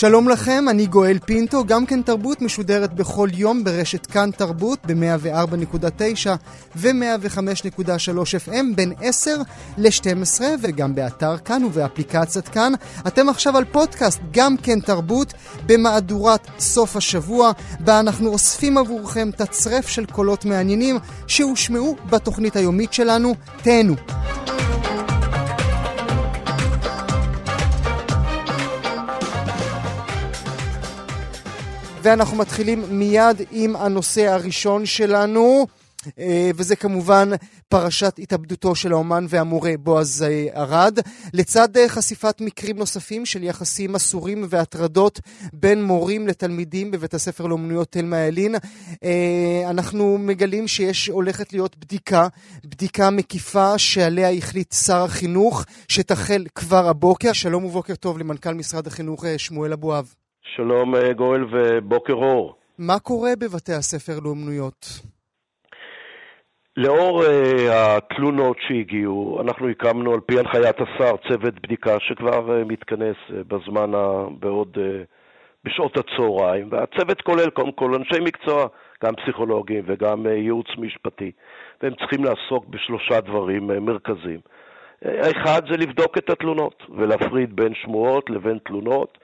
שלום לכם, אני גואל פינטו, גם כן תרבות משודרת בכל יום ברשת כאן תרבות ב-104.9 ו-105.3 FM בין 10 ל-12 וגם באתר כאן ובאפליקציית כאן. אתם עכשיו על פודקאסט גם כן תרבות במהדורת סוף השבוע, בה אנחנו אוספים עבורכם תצרף של קולות מעניינים שהושמעו בתוכנית היומית שלנו. תהנו. ואנחנו מתחילים מיד עם הנושא הראשון שלנו, אה, וזה כמובן פרשת התאבדותו של האומן והמורה בועז אה, ארד, לצד אה, חשיפת מקרים נוספים של יחסים אסורים והטרדות בין מורים לתלמידים בבית הספר לאומנויות תלמה ילין, אנחנו מגלים שיש הולכת להיות בדיקה, בדיקה מקיפה שעליה החליט שר החינוך, שתחל כבר הבוקר. שלום ובוקר טוב למנכ"ל משרד החינוך שמואל אבואב. שלום אה, גואל ובוקר אור. מה קורה בבתי הספר לאומנויות? לאור uh, התלונות שהגיעו, אנחנו הקמנו על פי הנחיית השר צוות בדיקה שכבר uh, מתכנס uh, בזמן, ה... בעוד, uh, בשעות הצהריים, והצוות כולל קודם כל אנשי מקצוע, גם פסיכולוגים וגם uh, ייעוץ משפטי, והם צריכים לעסוק בשלושה דברים uh, מרכזיים. האחד זה לבדוק את התלונות ולהפריד בין שמועות לבין תלונות.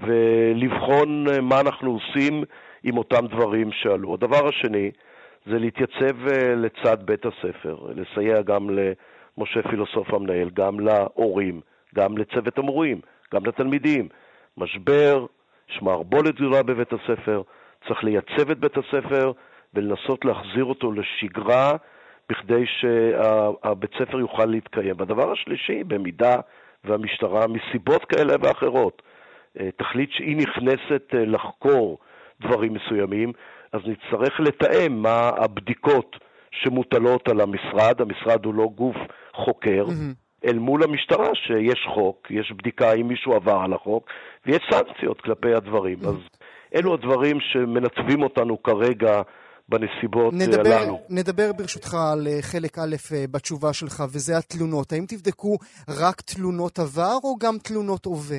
ולבחון אה, מה אנחנו עושים עם אותם דברים שעלו. הדבר השני זה להתייצב אה, לצד בית הספר, לסייע גם למשה פילוסוף המנהל, גם להורים, גם לצוות המורים, גם לתלמידים. משבר, יש מערבולת גדולה בבית הספר, צריך לייצב את בית הספר ולנסות להחזיר אותו לשגרה בכדי שהבית ספר יוכל להתקיים. והדבר השלישי, במידה והמשטרה, מסיבות כאלה ואחרות, תחליט שהיא נכנסת אה, לחקור דברים מסוימים, אז נצטרך לתאם מה הבדיקות שמוטלות על המשרד, המשרד הוא לא גוף חוקר, mm-hmm. אל מול המשטרה שיש חוק, יש בדיקה אם מישהו עבר על החוק, ויש סנקציות כלפי הדברים. Mm-hmm. אז אלו הדברים שמנתבים אותנו כרגע בנסיבות אה, נדבר, הללו. נדבר ברשותך על חלק א' בתשובה שלך, וזה התלונות. האם תבדקו רק תלונות עבר או גם תלונות הווה?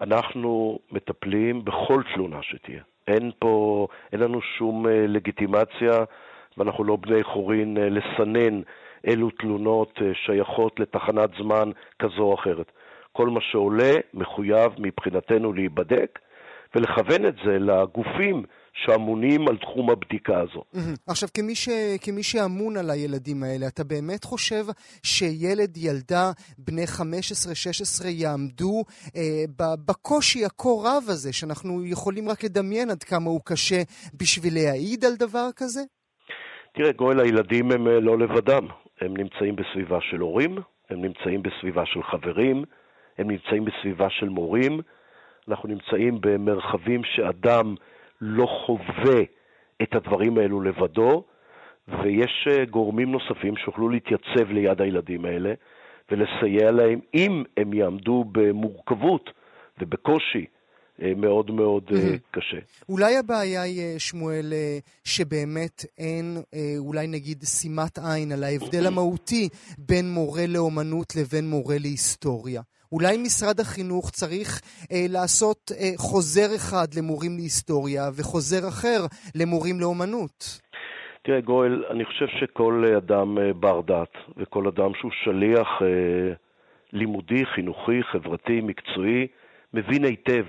אנחנו מטפלים בכל תלונה שתהיה. אין פה, אין לנו שום אה, לגיטימציה, ואנחנו לא בני חורין אה, לסנן אילו תלונות אה, שייכות לתחנת זמן כזו או אחרת. כל מה שעולה מחויב מבחינתנו להיבדק ולכוון את זה לגופים שאמונים על תחום הבדיקה הזו. עכשיו, כמי, ש... כמי שאמון על הילדים האלה, אתה באמת חושב שילד, ילדה, בני 15-16 יעמדו אה, בקושי הכה רב הזה, שאנחנו יכולים רק לדמיין עד כמה הוא קשה, בשביל להעיד על דבר כזה? תראה, גואל, הילדים הם אה, לא לבדם. הם נמצאים בסביבה של הורים, הם נמצאים בסביבה של חברים, הם נמצאים בסביבה של מורים. אנחנו נמצאים במרחבים שאדם לא חווה את הדברים האלו לבדו, ויש אה, גורמים נוספים שיוכלו להתייצב ליד הילדים האלה ולסייע להם אם הם יעמדו במורכבות ובקושי אה, מאוד מאוד mm-hmm. קשה. אולי הבעיה היא, שמואל, שבאמת אין, אולי נגיד, שימת עין על ההבדל המהותי בין מורה לאומנות לבין מורה להיסטוריה. אולי משרד החינוך צריך אה, לעשות אה, חוזר אחד למורים להיסטוריה וחוזר אחר למורים לאומנות. תראה, גואל, אני חושב שכל אדם אה, בר דת וכל אדם שהוא שליח אה, לימודי, חינוכי, חברתי, מקצועי, מבין היטב.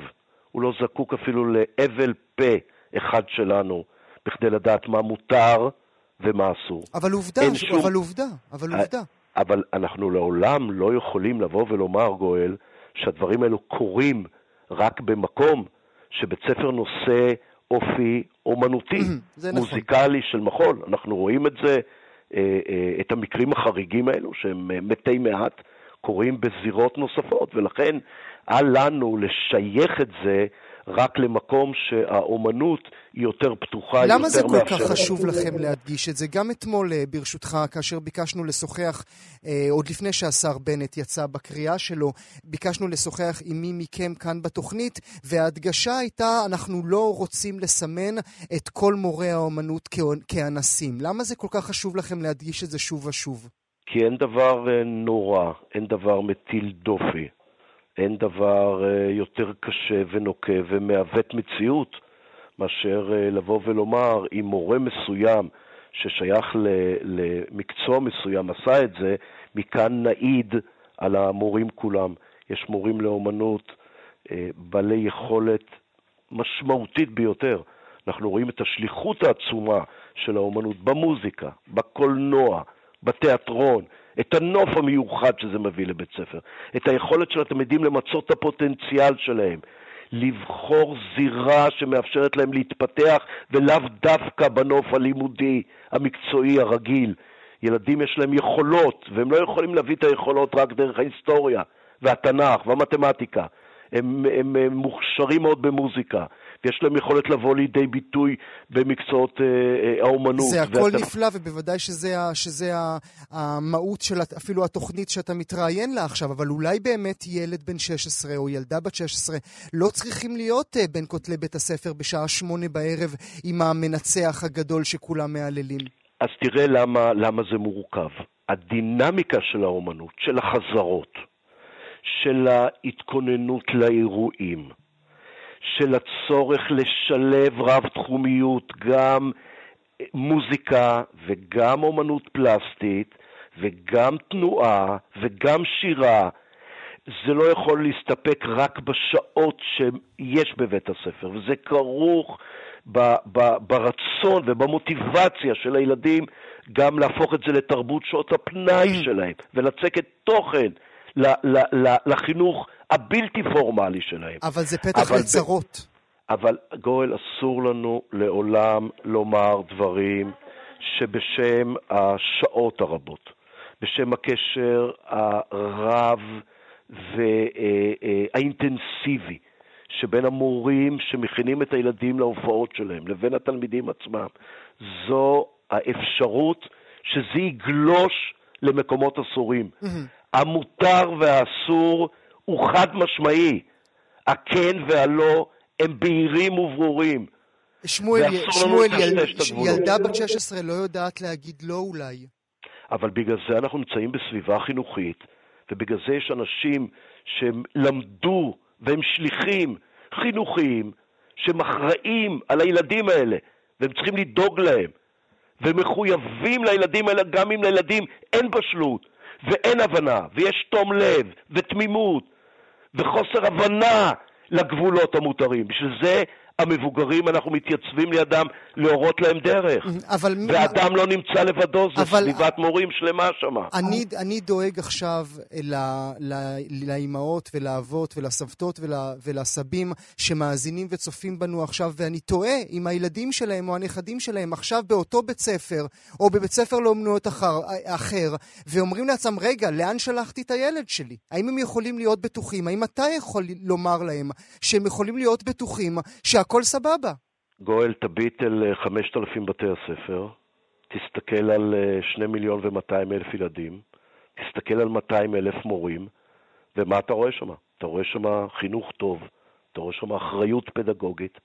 הוא לא זקוק אפילו להבל פה אחד שלנו בכדי לדעת מה מותר ומה אסור. אבל עובדה, שום... אבל עובדה, אבל אה, עובדה. אבל אנחנו לעולם לא יכולים לבוא ולומר, גואל, שהדברים האלו קורים רק במקום שבית ספר נושא אופי אומנותי, נכון. מוזיקלי נכון. של מחול. אנחנו רואים את זה, אה, אה, את המקרים החריגים האלו, שהם אה, מתי מעט, קורים בזירות נוספות, ולכן אל לנו לשייך את זה רק למקום שהאומנות היא יותר פתוחה, יותר למה זה כל מאפשרת. כך חשוב לכם להדגיש את זה? גם אתמול, אה, ברשותך, כאשר ביקשנו לשוחח, אה, עוד לפני שהשר בנט יצא בקריאה שלו, ביקשנו לשוחח עם מי מכם כאן בתוכנית, וההדגשה הייתה, אנחנו לא רוצים לסמן את כל מורי האומנות כאנסים. למה זה כל כך חשוב לכם להדגיש את זה שוב ושוב? כי אין דבר אה, נורא, אין דבר מטיל דופי, אין דבר אה, יותר קשה ונוקה ומעוות מציאות מאשר אה, לבוא ולומר אם מורה מסוים ששייך למקצוע מסוים עשה את זה, מכאן נעיד על המורים כולם. יש מורים לאומנות בעלי יכולת משמעותית ביותר. אנחנו רואים את השליחות העצומה של האומנות במוזיקה, בקולנוע, בתיאטרון, את הנוף המיוחד שזה מביא לבית ספר, את היכולת של התלמידים למצות את הפוטנציאל שלהם, לבחור זירה שמאפשרת להם להתפתח ולאו דווקא בנוף הלימודי, המקצועי, הרגיל. ילדים יש להם יכולות, והם לא יכולים להביא את היכולות רק דרך ההיסטוריה והתנ"ך והמתמטיקה. הם, הם, הם מוכשרים מאוד במוזיקה, ויש להם יכולת לבוא לידי ביטוי במקצועות אה, אה, האומנות. זה הכל והת- נפלא, ובוודאי שזה, ה- שזה ה- המהות של אפילו התוכנית שאתה מתראיין לה עכשיו, אבל אולי באמת ילד בן 16 או ילדה בת 16 לא צריכים להיות אה, בין כותלי בית הספר בשעה שמונה בערב עם המנצח הגדול שכולם מהללים. אז תראה למה, למה זה מורכב. הדינמיקה של האומנות, של החזרות, של ההתכוננות לאירועים, של הצורך לשלב רב-תחומיות, גם מוזיקה וגם אומנות פלסטית וגם תנועה וגם שירה, זה לא יכול להסתפק רק בשעות שיש בבית הספר, וזה כרוך ב- ב- ברצון ובמוטיבציה של הילדים גם להפוך את זה לתרבות שעות הפנאי שלהם, ולצקת תוכן לחינוך הבלתי פורמלי שלהם. אבל זה פתח אבל לצרות. אבל גואל, אסור לנו לעולם לומר דברים שבשם השעות הרבות, בשם הקשר הרב והאינטנסיבי שבין המורים שמכינים את הילדים להופעות שלהם לבין התלמידים עצמם, זו האפשרות שזה יגלוש למקומות אסורים. המותר והאסור הוא חד משמעי. הכן והלא הם בהירים וברורים. שמואל, שמואל יל. ילדה בת 16 לא יודעת להגיד לא אולי. אבל בגלל זה אנחנו נמצאים בסביבה חינוכית, ובגלל זה יש אנשים שהם למדו והם שליחים חינוכיים שהם אחראים על הילדים האלה, והם צריכים לדאוג להם, ומחויבים לילדים האלה גם אם לילדים אין בשלות, ואין הבנה, ויש תום לב, ותמימות, וחוסר הבנה לגבולות המותרים. בשביל זה המבוגרים, אנחנו מתייצבים לידם להורות להם דרך. אבל ואדם לא נמצא לבדו, זה אבל- סביבת מורים שלמה שמה. אני, אני דואג עכשיו לאימהות ולאבות ולסבתות ול, ולסבים שמאזינים וצופים בנו עכשיו, ואני תוהה אם הילדים שלהם או הנכדים שלהם עכשיו באותו בית ספר, או בבית ספר לאומנויות אחר, אחר, ואומרים לעצמם, רגע, לאן שלחתי את הילד שלי? האם הם יכולים להיות בטוחים? האם אתה יכול לומר להם שהם יכולים להיות בטוחים שהכל סבבה? גואל, תביט אל אה, 5,000 בתי הספר, תסתכל על אה, 2 מיליון ו-200 אלף ילדים, תסתכל על 200 אלף מורים, ומה אתה רואה שם? אתה רואה שם חינוך טוב, אתה רואה שם אחריות פדגוגית,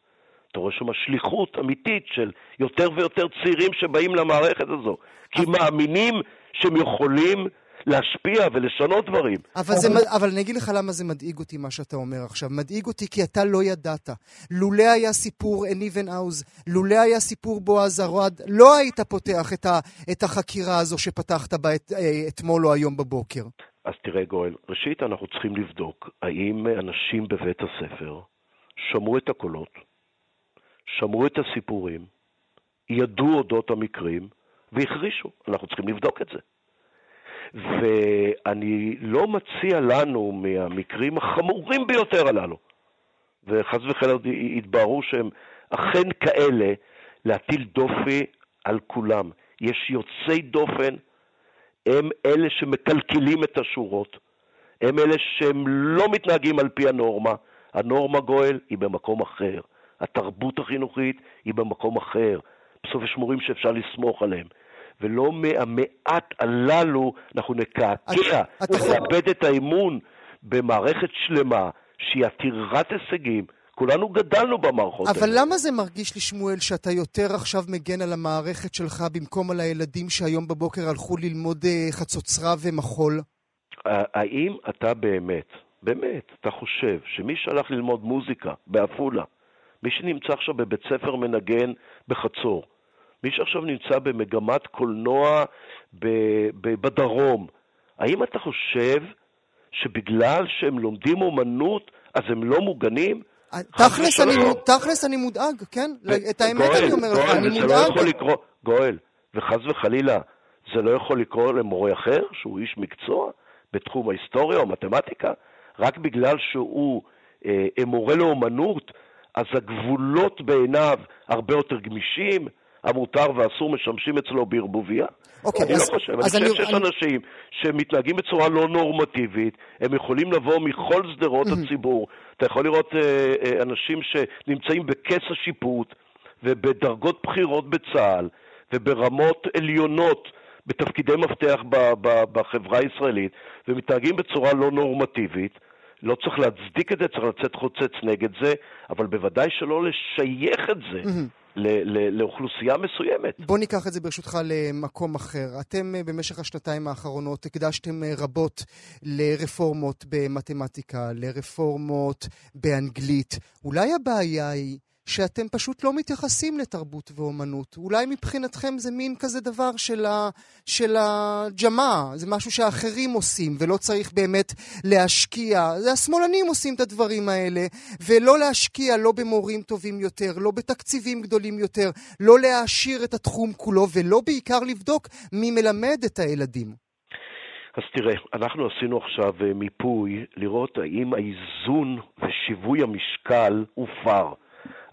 אתה רואה שם שליחות אמיתית של יותר ויותר צעירים שבאים למערכת הזו, כי מאמינים שהם יכולים להשפיע ולשנות דברים. אבל, זה, אבל אני אגיד לך למה זה מדאיג אותי, מה שאתה אומר עכשיו. מדאיג אותי כי אתה לא ידעת. לולא היה סיפור אניבן האוז, לולא היה סיפור בועז ארד, לא היית פותח את, ה, את החקירה הזו שפתחת בה את, אה, אתמול או היום בבוקר. אז תראה, גואל, ראשית אנחנו צריכים לבדוק האם אנשים בבית הספר שמעו את הקולות, שמעו את הסיפורים, ידעו אודות המקרים והחרישו. אנחנו צריכים לבדוק את זה. ואני לא מציע לנו מהמקרים החמורים ביותר הללו, וחס וחלילה יתבררו שהם אכן כאלה, להטיל דופי על כולם. יש יוצאי דופן, הם אלה שמקלקלים את השורות, הם אלה שהם לא מתנהגים על פי הנורמה. הנורמה, גואל, היא במקום אחר. התרבות החינוכית היא במקום אחר. בסוף יש מורים שאפשר לסמוך עליהם. ולא מהמעט הללו אנחנו נקעקע ונאבד את האמון במערכת שלמה שהיא עתירת הישגים. כולנו גדלנו במערכות האלה. אבל למה זה מרגיש לי, שמואל, שאתה יותר עכשיו מגן על המערכת שלך במקום על הילדים שהיום בבוקר הלכו ללמוד אה, חצוצרה ומחול? האם אתה באמת, באמת, אתה חושב שמי שהלך ללמוד מוזיקה בעפולה, מי שנמצא עכשיו בבית ספר מנגן בחצור, מי שעכשיו נמצא במגמת קולנוע בדרום, האם אתה חושב שבגלל שהם לומדים אומנות אז הם לא מוגנים? תכלס אני, תכלס אני מודאג, כן? את האמת גואל, אני אומר לך, אני מודאג. לא יכול לקרוא, גואל, וחס וחלילה, זה לא יכול לקרוא למורה אחר, שהוא איש מקצוע בתחום ההיסטוריה או מתמטיקה, רק בגלל שהוא אה, מורה לאומנות, אז הגבולות בעיניו הרבה יותר גמישים, המותר והאסור משמשים אצלו בערבוביה? אוקיי, אני אז, לא חושב, אני חושב שיש אני... אנשים שמתנהגים בצורה לא נורמטיבית, הם יכולים לבוא מכל שדרות הציבור. אתה יכול לראות אה, אה, אנשים שנמצאים בכס השיפוט ובדרגות בכירות בצה"ל וברמות עליונות בתפקידי מפתח ב- ב- בחברה הישראלית ומתנהגים בצורה לא נורמטיבית. לא צריך להצדיק את זה, צריך לצאת חוצץ נגד זה, אבל בוודאי שלא לשייך את זה. Mm-hmm. לאוכלוסייה מסוימת. בוא ניקח את זה ברשותך למקום אחר. אתם אה, במשך השנתיים האחרונות הקדשתם אה, רבות לרפורמות במתמטיקה, לרפורמות באנגלית. אולי הבעיה היא שאתם פשוט לא מתייחסים לתרבות ואומנות. אולי מבחינתכם זה מין כזה דבר של, ה, של הג'מה, זה משהו שאחרים עושים, ולא צריך באמת להשקיע. זה השמאלנים עושים את הדברים האלה, ולא להשקיע לא במורים טובים יותר, לא בתקציבים גדולים יותר, לא להעשיר את התחום כולו, ולא בעיקר לבדוק מי מלמד את הילדים. אז תראה, אנחנו עשינו עכשיו אה, מיפוי לראות האם האיזון ושיווי המשקל הופר.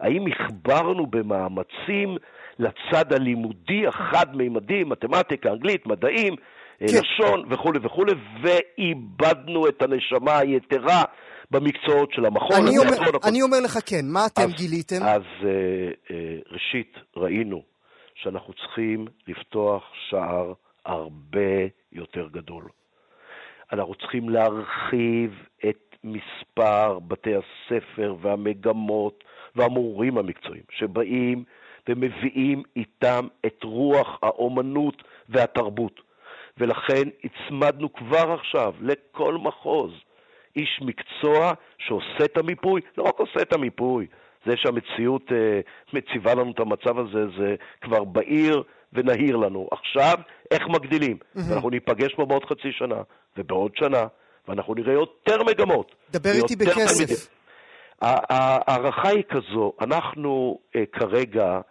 האם הכברנו במאמצים לצד הלימודי החד-מימדי, מתמטיקה, אנגלית, מדעים, אה, כן. לשון וכולי וכולי, ואיבדנו את הנשמה היתרה במקצועות של המכון. אני, אומר, אני אומר לך כן, מה אתם אז, גיליתם? אז uh, uh, ראשית, ראינו שאנחנו צריכים לפתוח שער הרבה יותר גדול. אנחנו צריכים להרחיב את מספר בתי הספר והמגמות והמורים המקצועיים, שבאים ומביאים איתם את רוח האומנות והתרבות. ולכן הצמדנו כבר עכשיו לכל מחוז איש מקצוע שעושה את המיפוי, לא רק עושה את המיפוי, זה שהמציאות אה, מציבה לנו את המצב הזה, זה כבר בהיר ונהיר לנו. עכשיו, איך מגדילים? Mm-hmm. ואנחנו ניפגש פה בעוד חצי שנה, ובעוד שנה, ואנחנו נראה יותר מגמות. דבר איתי בכסף. תלמידים. ההערכה היא כזו, אנחנו uh, כרגע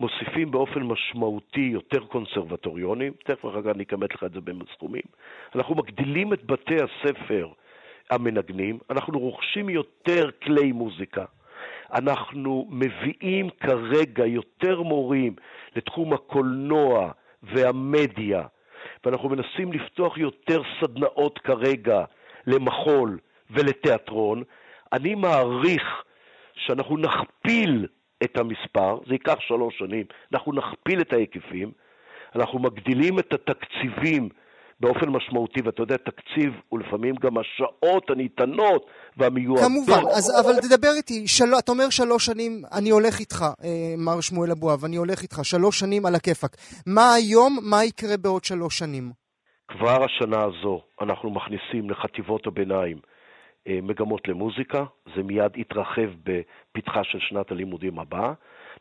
מוסיפים באופן משמעותי יותר קונסרבטוריונים, תכף אחר כך אני אכמת לך את זה בסכומים, אנחנו מגדילים את בתי הספר המנגנים, אנחנו רוכשים יותר כלי מוזיקה, אנחנו מביאים כרגע יותר מורים לתחום הקולנוע והמדיה, ואנחנו מנסים לפתוח יותר סדנאות כרגע למחול ולתיאטרון, אני מעריך שאנחנו נכפיל את המספר, זה ייקח שלוש שנים, אנחנו נכפיל את ההיקפים, אנחנו מגדילים את התקציבים באופן משמעותי, ואתה יודע, תקציב הוא לפעמים גם השעות הניתנות והמיועדות. כמובן, אז, אבל תדבר איתי, של... אתה אומר שלוש שנים, אני הולך איתך, אה, מר שמואל אבואב, אני הולך איתך, שלוש שנים על הכיפאק. מה היום, מה יקרה בעוד שלוש שנים? כבר השנה הזו אנחנו מכניסים לחטיבות הביניים מגמות למוזיקה, זה מיד יתרחב בפתחה של שנת הלימודים הבאה.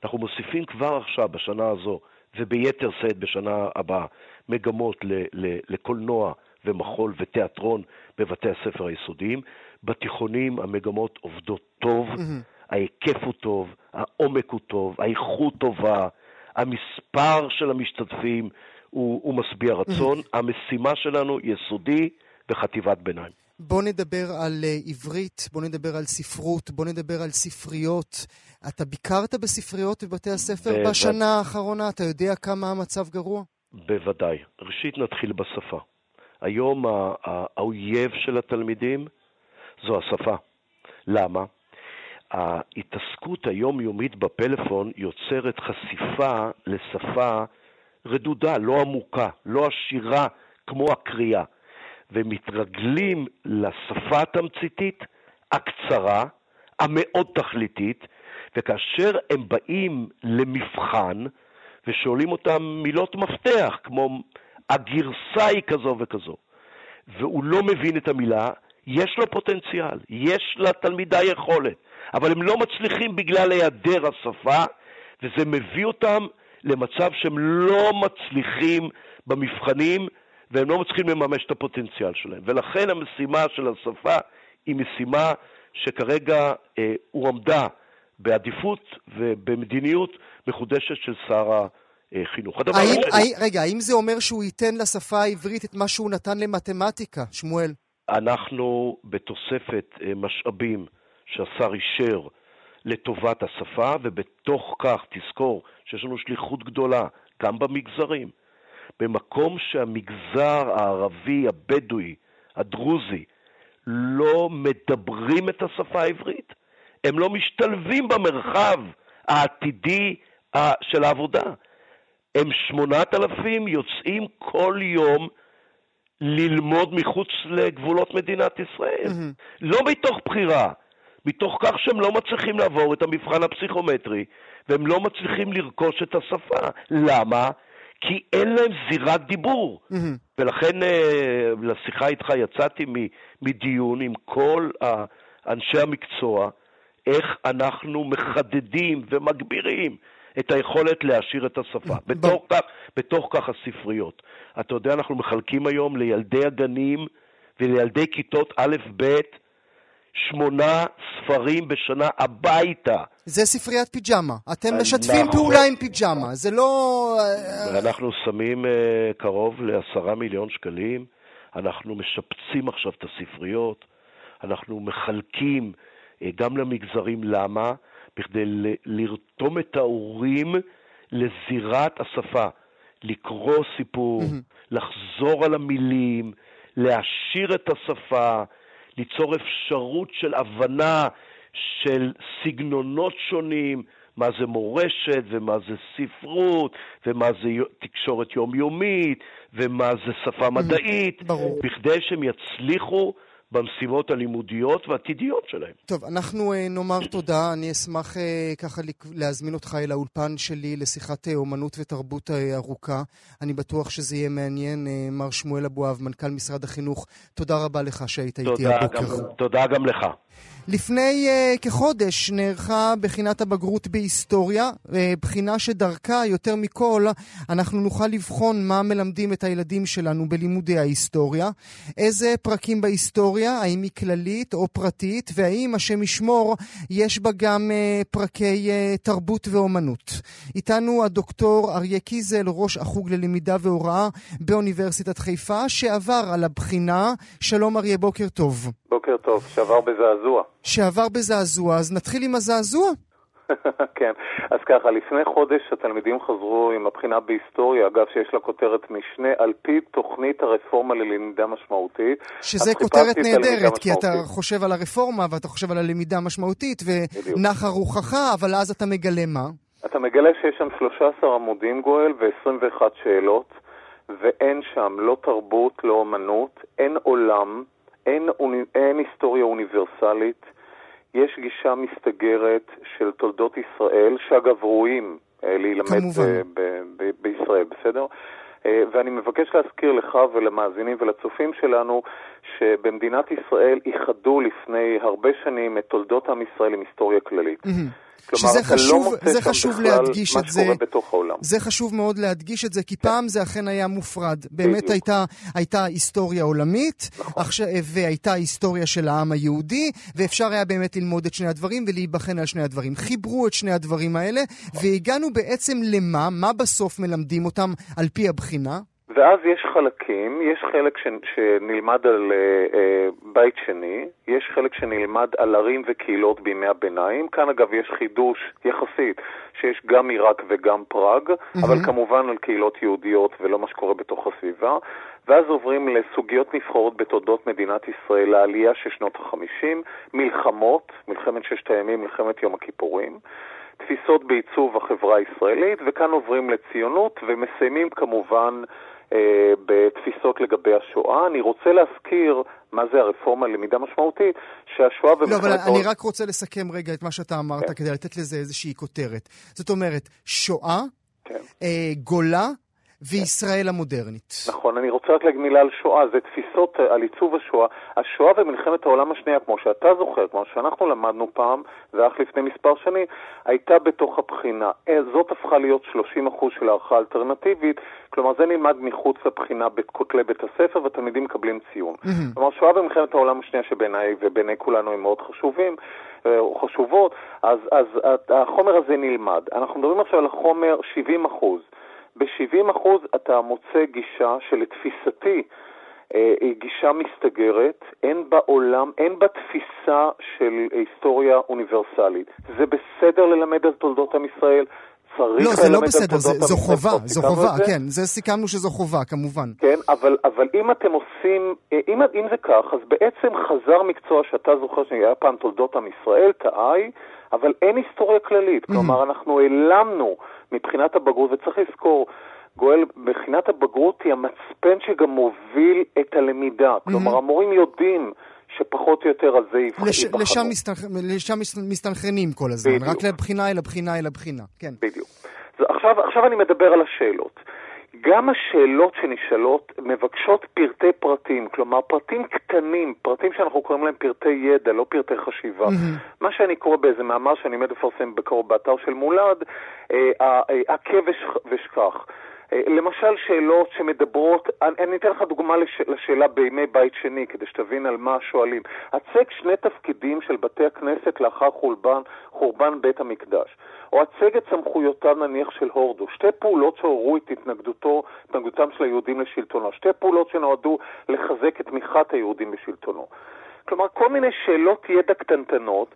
אנחנו מוסיפים כבר עכשיו, בשנה הזו, וביתר שאת בשנה הבאה, מגמות ל- ל- לקולנוע ומחול ותיאטרון בבתי הספר היסודיים. בתיכונים המגמות עובדות טוב, mm-hmm. ההיקף הוא טוב, העומק הוא טוב, האיכות טובה, המספר של המשתתפים הוא, הוא משביע רצון. Mm-hmm. המשימה שלנו יסודי בחטיבת ביניים. בוא נדבר על אה, עברית, בוא נדבר על ספרות, בוא נדבר על ספריות. אתה ביקרת בספריות בבתי הספר בוודאי. בשנה האחרונה? אתה יודע כמה המצב גרוע? בוודאי. ראשית נתחיל בשפה. היום האויב של התלמידים זו השפה. למה? ההתעסקות היומיומית בפלאפון יוצרת חשיפה לשפה רדודה, לא עמוקה, לא עשירה כמו הקריאה, ומתרגלים לשפה התמציתית, הקצרה, המאוד תכליתית, וכאשר הם באים למבחן ושואלים אותם מילות מפתח, כמו הגרסה היא כזו וכזו, והוא לא מבין את המילה, יש לו פוטנציאל, יש לתלמידה יכולת, אבל הם לא מצליחים בגלל היעדר השפה, וזה מביא אותם למצב שהם לא מצליחים במבחנים והם לא מצליחים לממש את הפוטנציאל שלהם. ולכן המשימה של השפה היא משימה שכרגע אה, הועמדה בעדיפות ובמדיניות מחודשת של שר החינוך. האם, השני... רגע, האם זה אומר שהוא ייתן לשפה העברית את מה שהוא נתן למתמטיקה, שמואל? אנחנו בתוספת אה, משאבים שהשר אישר לטובת השפה, ובתוך כך תזכור שיש לנו שליחות גדולה גם במגזרים. במקום שהמגזר הערבי, הבדואי, הדרוזי, לא מדברים את השפה העברית, הם לא משתלבים במרחב העתידי של העבודה. הם שמונת אלפים יוצאים כל יום ללמוד מחוץ לגבולות מדינת ישראל. Mm-hmm. לא מתוך בחירה, מתוך כך שהם לא מצליחים לעבור את המבחן הפסיכומטרי, והם לא מצליחים לרכוש את השפה. למה? כי אין להם זירת דיבור. Mm-hmm. ולכן אה, לשיחה איתך יצאתי מדיון עם כל אנשי המקצוע, איך אנחנו מחדדים ומגבירים את היכולת להעשיר את השפה. בתוך כך, בתוך כך הספריות. אתה יודע, אנחנו מחלקים היום לילדי הגנים ולילדי כיתות א'-ב' שמונה ספרים בשנה הביתה. זה ספריית פיג'מה. אתם משתפים נכון. פעולה עם פיג'מה, זה לא... אנחנו שמים uh, קרוב לעשרה מיליון שקלים, אנחנו משפצים עכשיו את הספריות, אנחנו מחלקים uh, גם למגזרים. למה? בכדי לרתום את ההורים לזירת השפה, לקרוא סיפור, לחזור על המילים, להעשיר את השפה, ליצור אפשרות של הבנה של סגנונות שונים, מה זה מורשת ומה זה ספרות ומה זה תקשורת יומיומית ומה זה שפה מדעית, ברור. בכדי שהם יצליחו במשימות הלימודיות והעתידיות שלהם. טוב, אנחנו uh, נאמר תודה. אני אשמח uh, ככה להזמין אותך אל האולפן שלי לשיחת uh, אומנות ותרבות ארוכה. אני בטוח שזה יהיה מעניין. מר שמואל אבואב, מנכ"ל משרד החינוך, תודה רבה לך שהיית איתי הבוקר. תודה גם לך. לפני uh, כחודש נערכה בחינת הבגרות בהיסטוריה, uh, בחינה שדרכה יותר מכל אנחנו נוכל לבחון מה מלמדים את הילדים שלנו בלימודי ההיסטוריה, איזה פרקים בהיסטוריה, האם היא כללית או פרטית, והאם השם ישמור יש בה גם uh, פרקי uh, תרבות ואומנות. איתנו הדוקטור אריה קיזל, ראש החוג ללמידה והוראה באוניברסיטת חיפה, שעבר על הבחינה. שלום אריה, בוקר טוב. בוקר טוב, שעבר בזעזוע. שעבר בזעזוע, אז נתחיל עם הזעזוע. כן, אז ככה, לפני חודש התלמידים חזרו עם הבחינה בהיסטוריה, אגב שיש לה כותרת משנה, על פי תוכנית הרפורמה ללמידה משמעותית. שזה כותרת נהדרת, כי אתה חושב על הרפורמה ואתה חושב על הלמידה המשמעותית, ונחה רוחך, אבל אז אתה מגלה מה? אתה מגלה שיש שם 13 עמודים גואל ו-21 שאלות, ואין שם לא תרבות, לא אמנות, אין עולם, אין, אין היסטוריה אוניברסלית, יש גישה מסתגרת של תולדות ישראל, שאגב ראויים אה, להילמד ב- ב- ב- בישראל, בסדר? אה, ואני מבקש להזכיר לך ולמאזינים ולצופים שלנו שבמדינת ישראל איחדו לפני הרבה שנים את תולדות עם ישראל עם היסטוריה כללית. Mm-hmm. כלומר, שזה חשוב, לא זה חשוב להדגיש את זה. זה חשוב מאוד להדגיש את זה, כי פעם זה אכן היה מופרד. באמת הייתה, הייתה היסטוריה עולמית, נכון. והייתה היסטוריה של העם היהודי, ואפשר היה באמת ללמוד את שני הדברים ולהיבחן על שני הדברים. חיברו את שני הדברים האלה, והגענו בעצם למה, מה בסוף מלמדים אותם על פי הבחינה? ואז יש חלקים, יש חלק ש, שנלמד על uh, uh, בית שני, יש חלק שנלמד על ערים וקהילות בימי הביניים, כאן אגב יש חידוש יחסית, שיש גם עיראק וגם פראג, mm-hmm. אבל כמובן על קהילות יהודיות ולא מה שקורה בתוך הסביבה, ואז עוברים לסוגיות נבחרות בתולדות מדינת ישראל, לעלייה של שנות ה-50, מלחמות, מלחמת ששת הימים, מלחמת יום הכיפורים, תפיסות בעיצוב החברה הישראלית, וכאן עוברים לציונות ומסיימים כמובן בתפיסות לגבי השואה. אני רוצה להזכיר מה זה הרפורמה ללמידה משמעותית, שהשואה ומלחמת... לא, אבל אני רק רוצה לסכם רגע את מה שאתה אמרת, כן. כדי לתת לזה איזושהי כותרת. זאת אומרת, שואה, כן. אה, גולה, וישראל המודרנית. נכון, אני רוצה רק להגיד מילה על שואה, זה תפיסות על עיצוב השואה. השואה ומלחמת העולם השנייה, כמו שאתה זוכר, כמו שאנחנו למדנו פעם, זה אך לפני מספר שנים, הייתה בתוך הבחינה. אה, זאת הפכה להיות 30% של הערכה אלטרנטיבית, כלומר זה נלמד מחוץ לבחינה בכותלי בית הספר ותלמידים מקבלים ציון. Mm-hmm. כלומר, שואה ומלחמת העולם השנייה שבעיניי ובעיני כולנו הם מאוד חשובים, אה, חשובות, אז, אז החומר הזה נלמד. אנחנו מדברים עכשיו על החומר 70 אחוז. ב-70% אתה מוצא גישה שלתפיסתי אה, היא גישה מסתגרת, אין בעולם, אין בה תפיסה של היסטוריה אוניברסלית. זה בסדר ללמד על תולדות עם ישראל, צריך לא, זה לא בסדר, זה, זו חובה, זו חובה, זה? כן, זה סיכמנו שזו חובה, כמובן. כן, אבל, אבל אם אתם עושים, אה, אם, אם זה כך, אז בעצם חזר מקצוע שאתה זוכר שהיה פעם תולדות עם ישראל, תאי, אבל אין היסטוריה כללית. כלומר, אנחנו העלמנו מבחינת הבגרות, וצריך לזכור, גואל, בחינת הבגרות היא המצפן שגם מוביל את הלמידה. Mm-hmm. כלומר, המורים יודעים שפחות או יותר על זה יבחנו. לש, לשם, מסתנכ... לשם מסתנכרנים כל הזמן, בדיוק. רק לבחינה אל הבחינה אל הבחינה, כן. בדיוק. עכשיו, עכשיו אני מדבר על השאלות. גם השאלות שנשאלות מבקשות פרטי פרטים, כלומר פרטים קטנים, פרטים שאנחנו קוראים להם פרטי ידע, לא פרטי חשיבה. Mm-hmm. מה שאני קורא באיזה מאמר שאני עומד לפרסם בקרוב באתר של מולד, אה, עקב אה, ושכח. אה, למשל שאלות שמדברות, אני, אני אתן לך דוגמה לש, לשאלה בימי בית שני, כדי שתבין על מה שואלים. הצג שני תפקידים של בתי הכנסת לאחר חורבן, חורבן בית המקדש, או הצג את סמכויותיו נניח של הורדו, שתי פעולות שעוררו את התנגדותו, התנגדותם של היהודים לשלטונו, שתי פעולות שנועדו לחזק את תמיכת היהודים בשלטונו. כלומר, כל מיני שאלות ידע קטנטנות,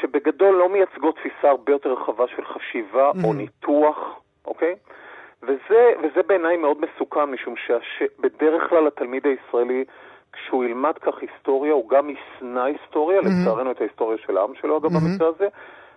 שבגדול לא מייצגות תפיסה הרבה יותר רחבה של חשיבה mm-hmm. או ניתוח, אוקיי? וזה, וזה בעיניי מאוד מסוכן, משום שבדרך כלל התלמיד הישראלי, כשהוא ילמד כך היסטוריה, הוא גם ישנא היסטוריה, mm-hmm. לצערנו את ההיסטוריה של העם שלו, אגב, mm-hmm. במקרה הזה,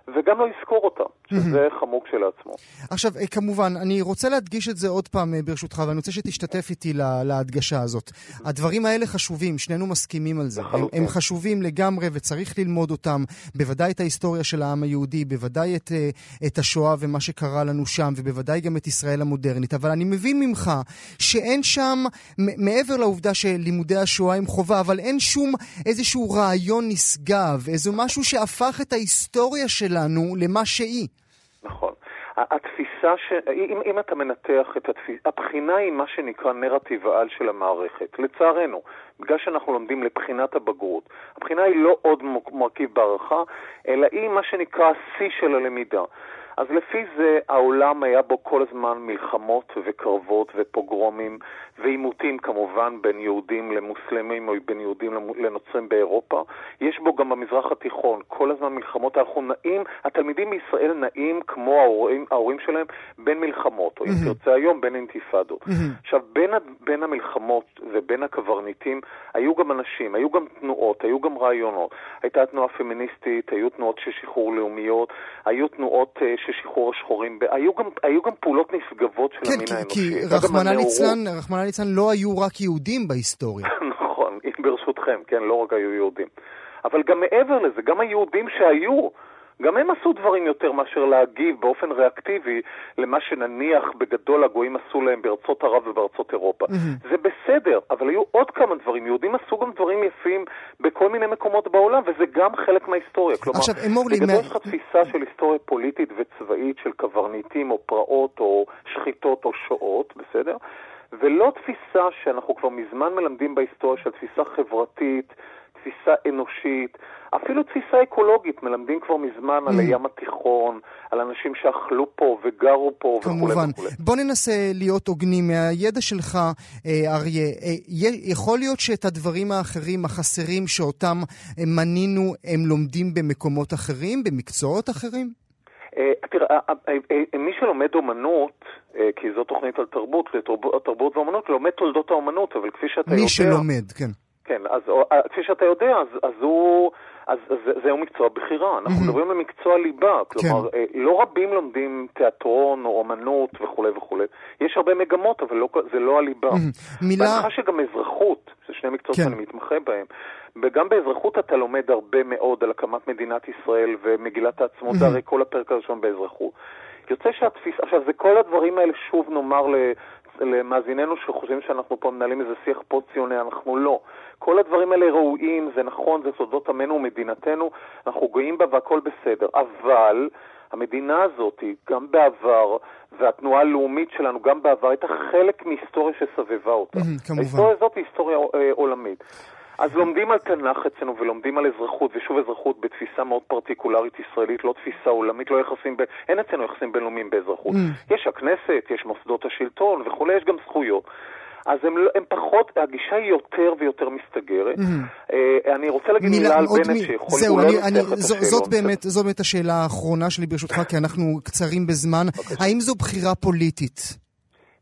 וגם לא יזכור אותה, שזה חמור כשלעצמו. עכשיו, אה, כמובן, אני רוצה להדגיש את זה עוד פעם אה, ברשותך, ואני רוצה שתשתתף איתי לה, להדגשה הזאת. הדברים האלה חשובים, שנינו מסכימים על זה. הם, הם חשובים לגמרי וצריך ללמוד אותם, בוודאי את ההיסטוריה של העם היהודי, בוודאי את, אה, את השואה ומה שקרה לנו שם, ובוודאי גם את ישראל המודרנית. אבל אני מבין ממך שאין שם, מעבר לעובדה שלימודי השואה הם חובה, אבל אין שום איזשהו רעיון נשגב, איזה משהו שהפך את ההיסטוריה שלנו. שלנו למה שהיא. נכון. התפיסה, ש... אם, אם אתה מנתח את התפיסה, הבחינה היא מה שנקרא נרטיב העל של המערכת. לצערנו, בגלל שאנחנו לומדים לבחינת הבגרות, הבחינה היא לא עוד מרכיב בהערכה, אלא היא מה שנקרא השיא של הלמידה. אז לפי זה העולם היה בו כל הזמן מלחמות וקרבות ופוגרומים ועימותים כמובן בין יהודים למוסלמים או בין יהודים לנוצרים באירופה. יש בו גם במזרח התיכון כל הזמן מלחמות. אנחנו נעים, התלמידים בישראל נעים כמו ההורים, ההורים שלהם בין מלחמות, או אם. תרצה היום בין אינתיפאדות. עכשיו, בין, בין המלחמות ובין הקברניטים היו גם אנשים, היו גם תנועות, היו גם רעיונות. הייתה תנועה פמיניסטית, היו תנועות של שחרור לאומיות, היו תנועות uh, של שחרור השחורים, היו גם, היו גם פעולות נשגבות של כן, המין האנושי. כן, כי רחמנא ליצלן, רחמנא ליצלן לא היו רק יהודים בהיסטוריה. נכון, ברשותכם, כן, לא רק היו יהודים. אבל גם מעבר לזה, גם היהודים שהיו, גם הם עשו דברים יותר מאשר להגיב באופן ריאקטיבי למה שנניח בגדול הגויים עשו להם בארצות ערב ובארצות אירופה. Mm-hmm. זה בסדר, אבל היו עוד כמה דברים. יהודים עשו גם דברים יפים בכל מיני מקומות בעולם, וזה גם חלק מההיסטוריה. כלומר, עכשיו, אמורלי... בגדול יש לך תפיסה של היסטוריה פוליטית וצבאית של קברניטים או פרעות או שחיטות או שואות, בסדר? ולא תפיסה שאנחנו כבר מזמן מלמדים בהיסטוריה של תפיסה חברתית, תפיסה אנושית, אפילו תפיסה אקולוגית, מלמדים כבר מזמן mm. על הים התיכון, על אנשים שאכלו פה וגרו פה וכולי וכולי. כמובן. בוא ננסה להיות הוגנים. מהידע שלך, אה, אריה, אה, יכול להיות שאת הדברים האחרים, החסרים שאותם אה, מנינו, הם לומדים במקומות אחרים, במקצועות אחרים? אה, תראה, אה, אה, מי שלומד אומנות, כי זו תוכנית על תרבות, תרבות ואומנות, לומד תולדות האומנות, אבל כפי שאתה יודע... מי שלומד, כן. כן, אז כפי שאתה יודע, אז, אז הוא... אז זה, זהו מקצוע בחירה, אנחנו mm-hmm. מדברים על מקצוע ליבה, כלומר, כן. לא רבים לומדים תיאטרון או אמנות וכולי וכולי. יש הרבה מגמות, אבל לא, זה לא הליבה. Mm-hmm. מילה... בהנחה שגם אזרחות, זה שני מקצועות כן. שאני מתמחה בהם, וגם באזרחות אתה לומד הרבה מאוד על הקמת מדינת ישראל ומגילת העצמאות, זה הרי כל הפרק הראשון באזרחות. יוצא שהתפיסה, עכשיו זה כל הדברים האלה, שוב נאמר למאזיננו שחושבים שאנחנו פה מנהלים איזה שיח פוסט-ציוני, אנחנו לא. כל הדברים האלה ראויים, זה נכון, זה סודות עמנו ומדינתנו, אנחנו גאים בה והכל בסדר. אבל המדינה הזאת, גם בעבר, והתנועה הלאומית שלנו, גם בעבר, הייתה חלק מהיסטוריה שסבבה אותה. כמובן. ההיסטוריה הזאת היא היסטוריה אה, עולמית. אז לומדים על תנ"ך אצלנו ולומדים על אזרחות, ושוב אזרחות בתפיסה מאוד פרטיקולרית ישראלית, לא תפיסה עולמית, לא יחסים, ב... אין אצלנו יחסים בינלאומיים באזרחות. Mm. יש הכנסת, יש מוסדות השלטון וכולי, יש גם זכויות. אז הם, לא- הם פחות, הגישה היא יותר ויותר מסתגרת. Mm-hmm. אה, אני רוצה להגיד מילה, מילה על בנט מ... שיכול זהו, אני, אני, זו, זאת, באמת, זאת באמת השאלה האחרונה שלי ברשותך, כי אנחנו קצרים בזמן. האם זו בחירה פוליטית?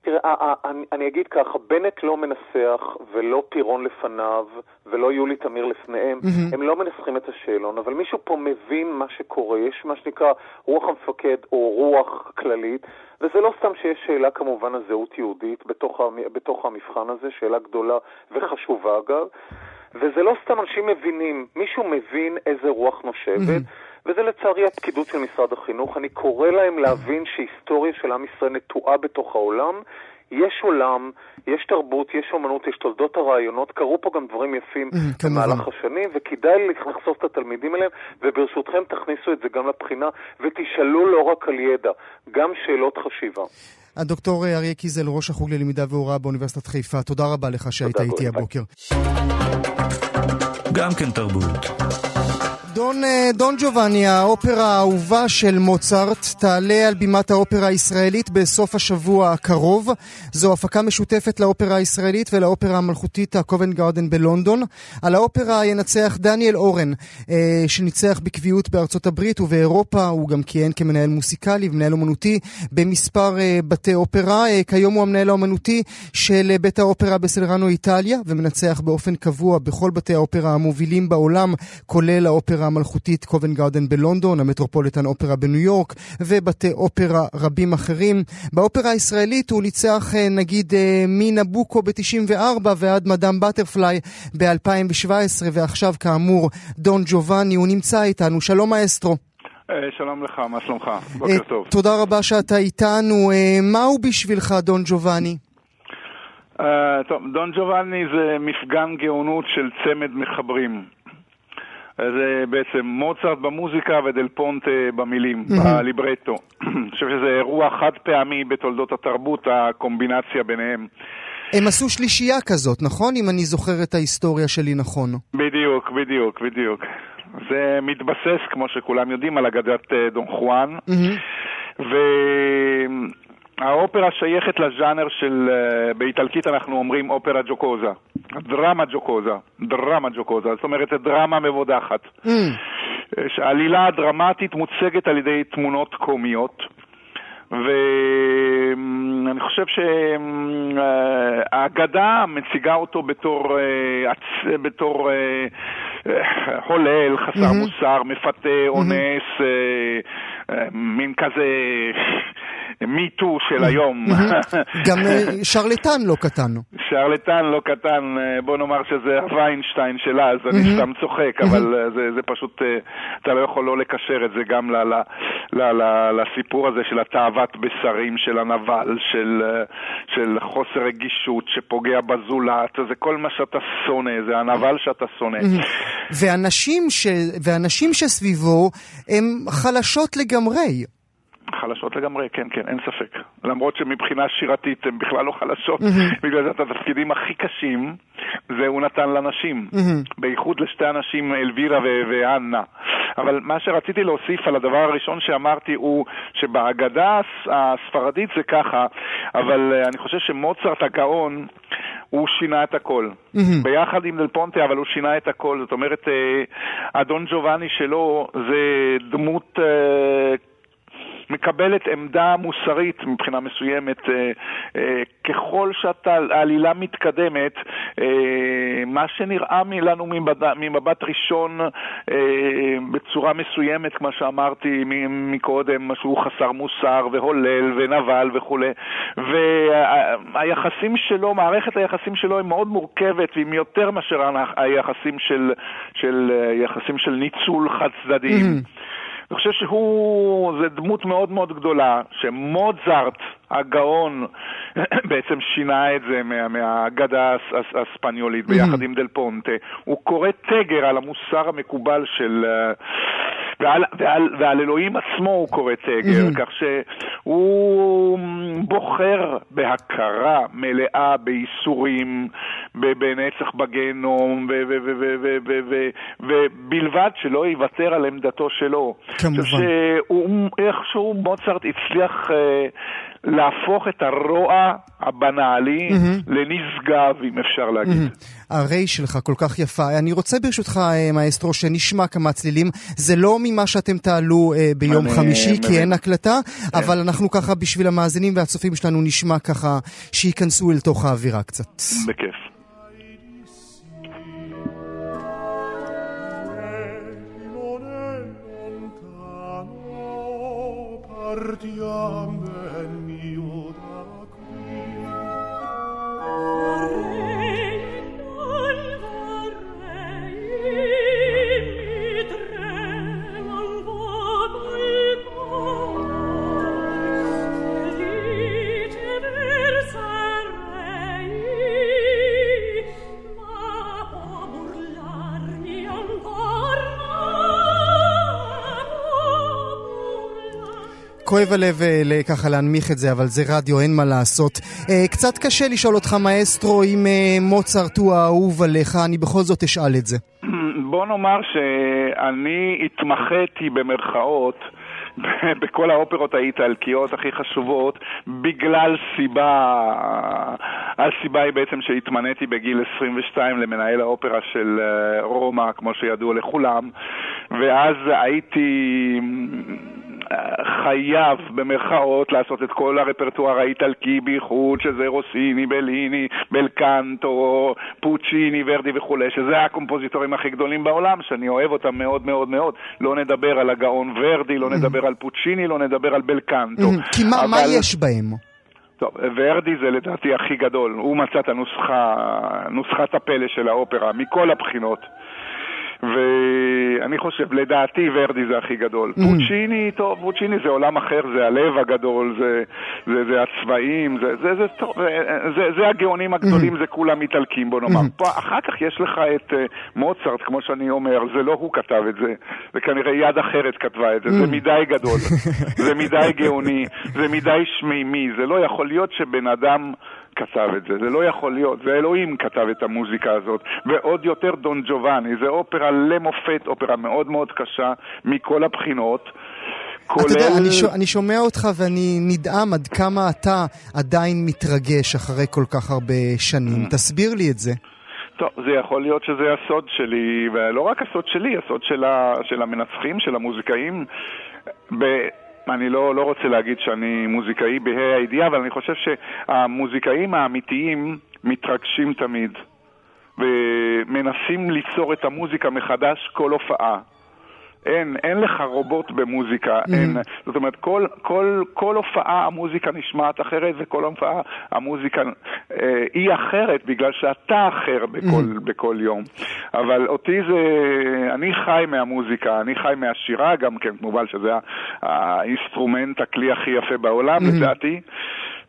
תראה, אני, אני אגיד ככה, בנט לא מנסח, ולא פירון לפניו, ולא יולי תמיר לפניהם, mm-hmm. הם לא מנסחים את השאלון, אבל מישהו פה מבין מה שקורה, יש מה שנקרא רוח המפקד או רוח כללית, וזה לא סתם שיש שאלה כמובן על זהות יהודית בתוך, בתוך המבחן הזה, שאלה גדולה וחשובה אגב, וזה לא סתם אנשים מבינים, מישהו מבין איזה רוח נושבת, mm-hmm. וזה לצערי הפקידות של משרד החינוך. אני קורא להם להבין שהיסטוריה של עם ישראל נטועה בתוך העולם. יש עולם, יש תרבות, יש אומנות, יש תולדות הרעיונות, קרו פה גם דברים יפים במהלך השנים, וכדאי לחשוף את התלמידים אליהם, וברשותכם תכניסו את זה גם לבחינה, ותשאלו לא רק על ידע, גם שאלות חשיבה. הדוקטור אריה קיזל, ראש החוג ללמידה והוראה באוניברסיטת חיפה, תודה רבה לך שהיית איתי הבוקר. גם כן תרבות. דון, אה, דון ג'ובאני, האופרה האהובה של מוצרט, תעלה על בימת האופרה הישראלית בסוף השבוע הקרוב. זו הפקה משותפת לאופרה הישראלית ולאופרה המלכותית הקובן גארדן בלונדון. על האופרה ינצח דניאל אורן, אה, שניצח בקביעות בארצות הברית ובאירופה. הוא גם כיהן כמנהל מוסיקלי ומנהל אומנותי במספר אה, בתי אופרה. כיום הוא המנהל האומנותי של בית האופרה בסלרנו איטליה, ומנצח באופן קבוע בכל בתי האופרה המובילים בעולם, כולל האופרה המלכותית קובן גארדן בלונדון, המטרופוליטן אופרה בניו יורק ובתי אופרה רבים אחרים. באופרה הישראלית הוא ניצח אה, נגיד אה, מנבוקו ב-94 ועד מדאם בטרפליי ב-2017 ועכשיו כאמור דון ג'ובאני, הוא נמצא איתנו. שלום מאסטרו. אה, שלום לך, מה שלומך? בוקר טוב. תודה רבה שאתה איתנו. מהו בשבילך דון ג'ובאני? Uh, טוב, דון ג'ובאני זה מפגן גאונות של צמד מחברים. זה בעצם מוצרט במוזיקה ודל פונטה במילים, בליברטו. אני חושב שזה אירוע חד פעמי בתולדות התרבות, הקומבינציה ביניהם. הם עשו שלישייה כזאת, נכון? אם אני זוכר את ההיסטוריה שלי נכון. בדיוק, בדיוק, בדיוק. זה מתבסס, כמו שכולם יודעים, על אגדת אה, דון חואן. ו... האופרה שייכת לז'אנר של, uh, באיטלקית אנחנו אומרים אופרה ג'וקוזה, דרמה ג'וקוזה, דרמה ג'וקוזה, זאת אומרת דרמה מבודחת. Mm. העלילה הדרמטית מוצגת על ידי תמונות קומיות. ואני חושב שהאגדה מציגה אותו בתור, אה, בתור אה, הולל, חסר מוסר, מפתה, אונס, מין כזה מיטו של היום. גם אה, שרלטן לא קטן. שרלטן לא קטן, אה, בוא נאמר שזה הוויינשטיין שלה, אז אני סתם צוחק, אבל אה, זה, זה פשוט, אתה לא יכול לא לקשר את זה גם ל, ל, ל, ל, לסיפור הזה של התאוות בשרים, של הנבל, של, של חוסר רגישות שפוגע בזולת, זה כל מה שאתה שונא, זה הנבל שאתה שונא. ואנשים, ש... ואנשים שסביבו הם חלשות לגמרי. חלשות לגמרי, כן, כן, אין ספק. למרות שמבחינה שירתית הן בכלל לא חלשות, בגלל זה את התפקידים הכי קשים, זה הוא נתן לנשים. בייחוד לשתי הנשים, אלווירה ואנה. אבל מה שרציתי להוסיף על הדבר הראשון שאמרתי הוא שבהגדה הספרדית זה ככה, אבל אה, אני חושב שמוצרט הגאון, הוא שינה את הכל. ביחד עם דל פונטה, אבל הוא שינה את הכל. זאת אומרת, אה, אדון ג'ובאני שלו זה דמות... אה, מקבלת עמדה מוסרית מבחינה מסוימת. ככל שהעלילה מתקדמת, מה שנראה לנו ממבט ראשון בצורה מסוימת, כמו שאמרתי מקודם, שהוא חסר מוסר והולל ונבל וכולי, והיחסים שלו, מערכת היחסים שלו היא מאוד מורכבת והיא יותר מאשר היחסים של, של, יחסים של ניצול חד צדדיים. Mm-hmm. אני חושב שהוא, זה דמות מאוד מאוד גדולה, שמוצרט, הגאון, בעצם שינה את זה מה, מהאגדה הספניולית ביחד עם דל פונטה. הוא קורא תגר על המוסר המקובל של... ועל, ועל, ועל אלוהים עצמו הוא קורא תגר, כך שהוא בוחר בהכרה מלאה בייסורים, בנצח בגיהנום, ובלבד שלא יוותר על עמדתו שלו. כמובן. שאיכשהו מוצרט הצליח אה, להפוך את הרוע הבנאלי mm-hmm. לנשגב, אם אפשר להגיד. Mm-hmm. הרי שלך כל כך יפה. אני רוצה ברשותך, אה, מאסטרו, שנשמע כמה צלילים. זה לא ממה שאתם תעלו אה, ביום אני, חמישי, אני, כי אין הקלטה, כן. אבל אנחנו ככה, בשביל המאזינים והצופים שלנו, נשמע ככה, שייכנסו אל תוך האווירה קצת. בכיף. partiamo כואב הלב אה, ככה להנמיך את זה, אבל זה רדיו, אין מה לעשות. אה, קצת קשה לשאול אותך, מאסטרו, אם אה, מוצרט הוא האהוב עליך, אני בכל זאת אשאל את זה. בוא נאמר שאני התמחיתי במרכאות בכל האופרות האיטלקיות הכי חשובות, בגלל סיבה, הסיבה היא בעצם שהתמניתי בגיל 22 למנהל האופרה של רומא, כמו שידוע לכולם, ואז הייתי חייב, במרכאות, לעשות את כל הרפרטואר האיטלקי, בייחוד שזה רוסיני, בליני, בלקנטו, פוצ'יני, ורדי וכולי, שזה הקומפוזיטורים הכי גדולים בעולם, שאני אוהב אותם מאוד מאוד מאוד. לא נדבר על הגאון ורדי, לא נדבר על פוצ'יני, לא נדבר על בלקנטו. כי מה, אבל... מה יש בהם? טוב, ורדי זה לדעתי הכי גדול. הוא מצא את הנוסחה, נוסחת הפלא של האופרה, מכל הבחינות. ואני חושב, לדעתי ורדי זה הכי גדול. Mm. פוצ'יני, טוב, פוצ'יני זה עולם אחר, זה הלב הגדול, זה, זה, זה הצבעים, זה, זה, זה, טוב, זה, זה, זה הגאונים הגדולים, mm. זה כולם איטלקים, בוא נאמר. Mm. פה, אחר כך יש לך את uh, מוצרט, כמו שאני אומר, זה לא הוא כתב את זה, זה כנראה יד אחרת כתבה את זה, זה מדי גדול, זה מדי גאוני, זה מדי שמימי, זה לא יכול להיות שבן אדם... כתב את זה, זה לא יכול להיות, זה אלוהים כתב את המוזיקה הזאת, ועוד יותר דון ג'ובאני, זה אופרה למופת, אופרה מאוד מאוד קשה מכל הבחינות. כולל... אתה יודע, אני, ש... אני שומע אותך ואני נדהם עד כמה אתה עדיין מתרגש אחרי כל כך הרבה שנים. Mm. תסביר לי את זה. טוב, זה יכול להיות שזה הסוד שלי, ולא רק הסוד שלי, הסוד של, ה... של המנצחים, של המוזיקאים. ב... אני לא, לא רוצה להגיד שאני מוזיקאי בה"א הידיעה, אבל אני חושב שהמוזיקאים האמיתיים מתרגשים תמיד, ומנסים ליצור את המוזיקה מחדש כל הופעה. אין, אין לך רובוט במוזיקה, mm-hmm. אין, זאת אומרת, כל, כל, כל הופעה המוזיקה נשמעת אחרת וכל הופעה המוזיקה אה, היא אחרת בגלל שאתה אחר בכל, mm-hmm. בכל יום. אבל אותי זה, אני חי מהמוזיקה, אני חי מהשירה גם כן, כמובן שזה ה instrument, הכלי הכי יפה בעולם mm-hmm. לדעתי.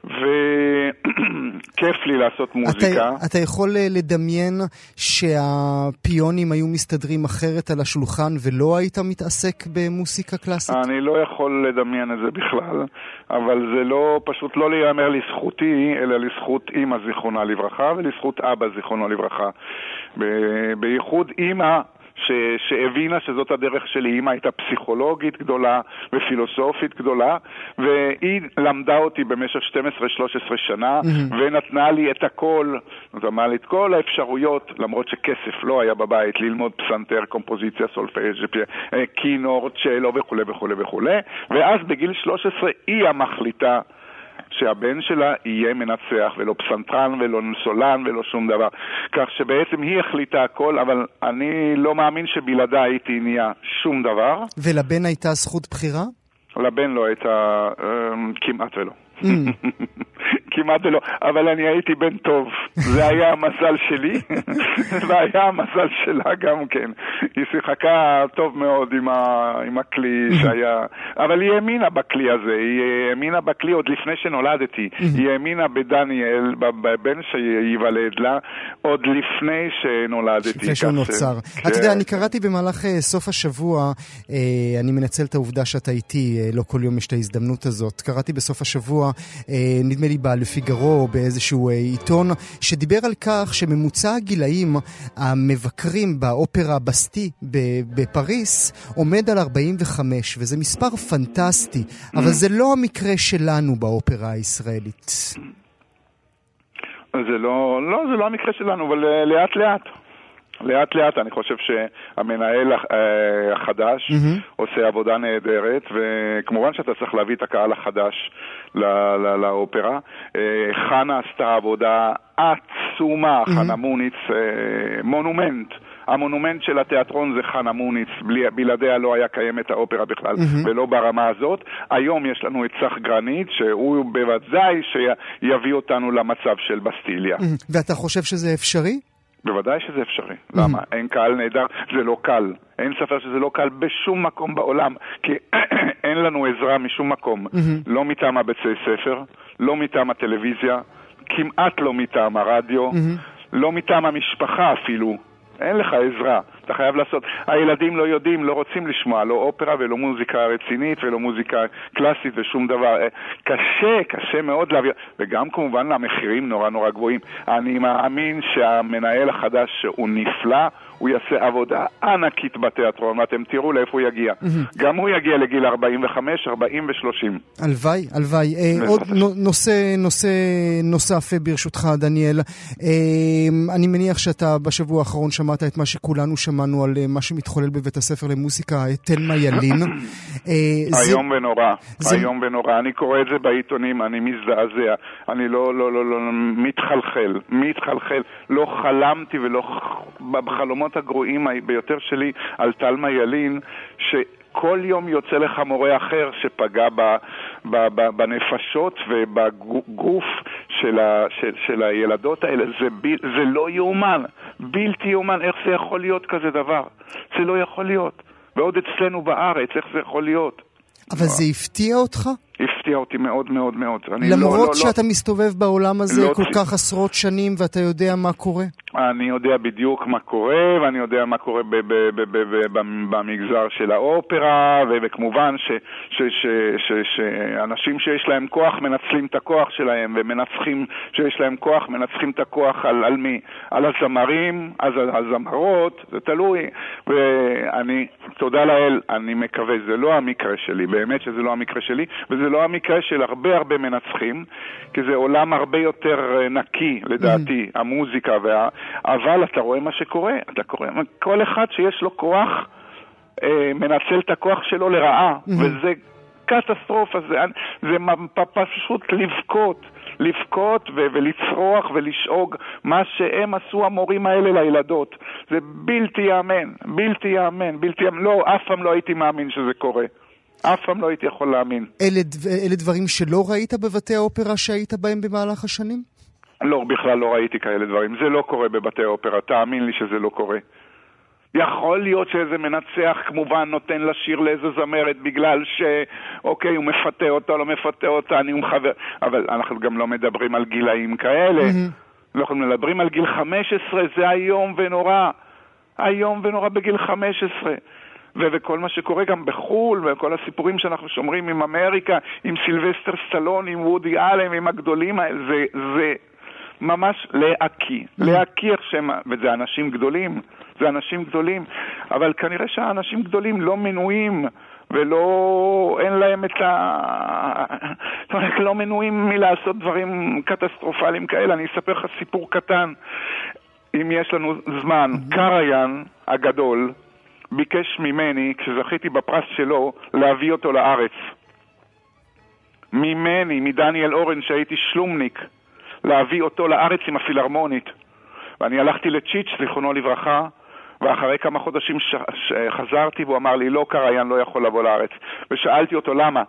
וכיף לי לעשות מוזיקה. אתה, אתה יכול אה, לדמיין שהפיונים היו מסתדרים אחרת על השולחן ולא היית מתעסק במוסיקה קלאסית? אני לא יכול לדמיין את זה בכלל, אבל זה לא, פשוט לא ייאמר לזכותי, אלא לזכות אימא זיכרונה לברכה ולזכות אבא זיכרונו לברכה. בייחוד אימא ש, שהבינה שזאת הדרך שלי. אימא הייתה פסיכולוגית גדולה ופילוסופית גדולה, והיא למדה אותי במשך 12-13 שנה, mm-hmm. ונתנה לי את הכל, זאת אומרת, את כל האפשרויות, למרות שכסף לא היה בבית, ללמוד פסנתר, קומפוזיציה, סולפייג', קינור, צ'לו וכולי וכולי וכולי, ואז בגיל 13 היא המחליטה. שהבן שלה יהיה מנצח, ולא פסנתרן ולא סולן ולא שום דבר. כך שבעצם היא החליטה הכל, אבל אני לא מאמין שבלעדה הייתי נהיה שום דבר. ולבן הייתה זכות בחירה? לבן לא הייתה, אה, כמעט ולא. כמעט ולא, אבל אני הייתי בן טוב, זה היה המזל שלי, והיה המזל שלה גם כן. היא שיחקה טוב מאוד עם, ה, עם הכלי שהיה, אבל היא האמינה בכלי הזה, היא האמינה בכלי עוד לפני שנולדתי, היא האמינה בדניאל, בבן שייוולד לה, עוד לפני שנולדתי. לפני שהוא נוצר. אתה יודע, אני קראתי במהלך אה, סוף השבוע, אה, אני מנצל את העובדה שאתה איתי, אה, לא כל יום יש את ההזדמנות הזאת, קראתי בסוף השבוע, נדמה לי בעל פיגרו או באיזשהו אה, עיתון, שדיבר על כך שממוצע הגילאים המבקרים באופרה בסטי בפריס עומד על 45, וזה מספר פנטסטי, אבל זה לא המקרה שלנו באופרה הישראלית. זה לא, לא, זה לא המקרה שלנו, אבל אה, לאט לאט. לאט לאט אני חושב שהמנהל אה, החדש mm-hmm. עושה עבודה נהדרת, וכמובן שאתה צריך להביא את הקהל החדש לא, לא, לאופרה. אה, חנה עשתה עבודה עצומה, mm-hmm. חנה מוניץ, אה, מונומנט. המונומנט של התיאטרון זה חנה מוניץ, בלי, בלעדיה לא היה קיימת האופרה בכלל, mm-hmm. ולא ברמה הזאת. היום יש לנו את צח גרנית, שהוא בוודאי שיביא אותנו למצב של בסטיליה. Mm-hmm. ואתה חושב שזה אפשרי? בוודאי שזה אפשרי. Mm-hmm. למה? אין קהל נהדר, זה לא קל. אין ספר שזה לא קל בשום מקום בעולם, כי אין לנו עזרה משום מקום. Mm-hmm. לא מטעם הבתי ספר, לא מטעם הטלוויזיה, כמעט לא מטעם הרדיו, mm-hmm. לא מטעם המשפחה אפילו. אין לך עזרה, אתה חייב לעשות. הילדים לא יודעים, לא רוצים לשמוע, לא אופרה ולא מוזיקה רצינית ולא מוזיקה קלאסית ושום דבר. אה, קשה, קשה מאוד להביא, וגם כמובן המחירים נורא נורא גבוהים. אני מאמין שהמנהל החדש הוא נפלא, הוא יעשה עבודה ענקית בתיאטרון, ואתם תראו לאיפה הוא יגיע. גם הוא יגיע לגיל 45, 40 ו-30. הלוואי, הלוואי. אה, עוד נושא, נושא נוסף ברשותך, דניאל. אה, אני מניח שאתה בשבוע האחרון שמעת את מה שכולנו שמענו על אה, מה שמתחולל בבית הספר למוסיקה, תלמה ילין. איום ונורא, איום ונורא. אני קורא את זה בעיתונים, אני מזדעזע. אני לא, לא, לא, לא, מתחלחל, מתחלחל. לא חלמתי ולא בחלומות... הגרועים ביותר שלי על תלמה ילין, שכל יום יוצא לך מורה אחר שפגע ב, ב, ב, בנפשות ובגוף של, ה, של, של הילדות האלה. זה, ב, זה לא יאומן, בלתי יאומן, איך זה יכול להיות כזה דבר? זה לא יכול להיות. ועוד אצלנו בארץ, איך זה יכול להיות? אבל זה הפתיע אותך? הפתיע אותי מאוד מאוד מאוד. למרות לא, לא, שאתה לא, מסתובב בעולם הזה לא כל צ... כך עשרות שנים ואתה יודע מה קורה? אני יודע בדיוק מה קורה, ואני יודע מה קורה ב- ב- ב- במגזר של האופרה, וכמובן שאנשים שיש להם כוח מנצלים את הכוח שלהם, ומנצחים שיש להם כוח מנצחים את הכוח על, על מי? על הזמרים, אז הזמרות, זה תלוי. ואני, תודה לאל, אני מקווה, זה לא המקרה שלי, באמת שזה לא המקרה שלי, וזה לא המקרה של הרבה הרבה מנצחים, כי זה עולם הרבה יותר אה, נקי, לדעתי, mm-hmm. המוזיקה וה... אבל אתה רואה מה שקורה, אתה קורא, כל אחד שיש לו כוח אה, מנצל את הכוח שלו לרעה, mm-hmm. וזה קטסטרופה, זה, זה פשוט לבכות. לבכות ו- ולצרוח ולשאוג מה שהם עשו המורים האלה לילדות. זה בלתי ייאמן, בלתי ייאמן, בלתי ייאמן. לא, אף פעם לא הייתי מאמין שזה קורה. אף פעם לא הייתי יכול להאמין. אלה, אלה דברים שלא ראית בבתי האופרה שהיית בהם במהלך השנים? לא, בכלל לא ראיתי כאלה דברים. זה לא קורה בבתי האופרה, תאמין לי שזה לא קורה. יכול להיות שאיזה מנצח כמובן נותן לשיר לאיזה זמרת בגלל שאוקיי, הוא מפתה אותה, לא מפתה אותה, אני מחבר... אבל אנחנו גם לא מדברים על גילאים כאלה. Mm-hmm. אנחנו מדברים על גיל 15, זה איום ונורא. איום ונורא בגיל 15. ו- וכל מה שקורה גם בחו"ל, וכל הסיפורים שאנחנו שומרים עם אמריקה, עם סילבסטר סטלון, עם וודי אלם, עם הגדולים האלה, זה, זה ממש להקיא. להקיא איך שהם, וזה אנשים גדולים. זה אנשים גדולים. אבל כנראה שהאנשים גדולים לא מנויים ולא, אין להם את ה... זאת אומרת, לא מנויים מלעשות דברים קטסטרופליים כאלה. אני אספר לך סיפור קטן, אם יש לנו זמן. קריין הגדול ביקש ממני, כשזכיתי בפרס שלו, להביא אותו לארץ. ממני, מדניאל אורן, שהייתי שלומניק, להביא אותו לארץ עם הפילהרמונית. ואני הלכתי לצ'יץ', זיכרונו לברכה, ואחרי כמה חודשים ש... ש... חזרתי והוא אמר לי, לא, קריין לא יכול לבוא לארץ. ושאלתי אותו למה.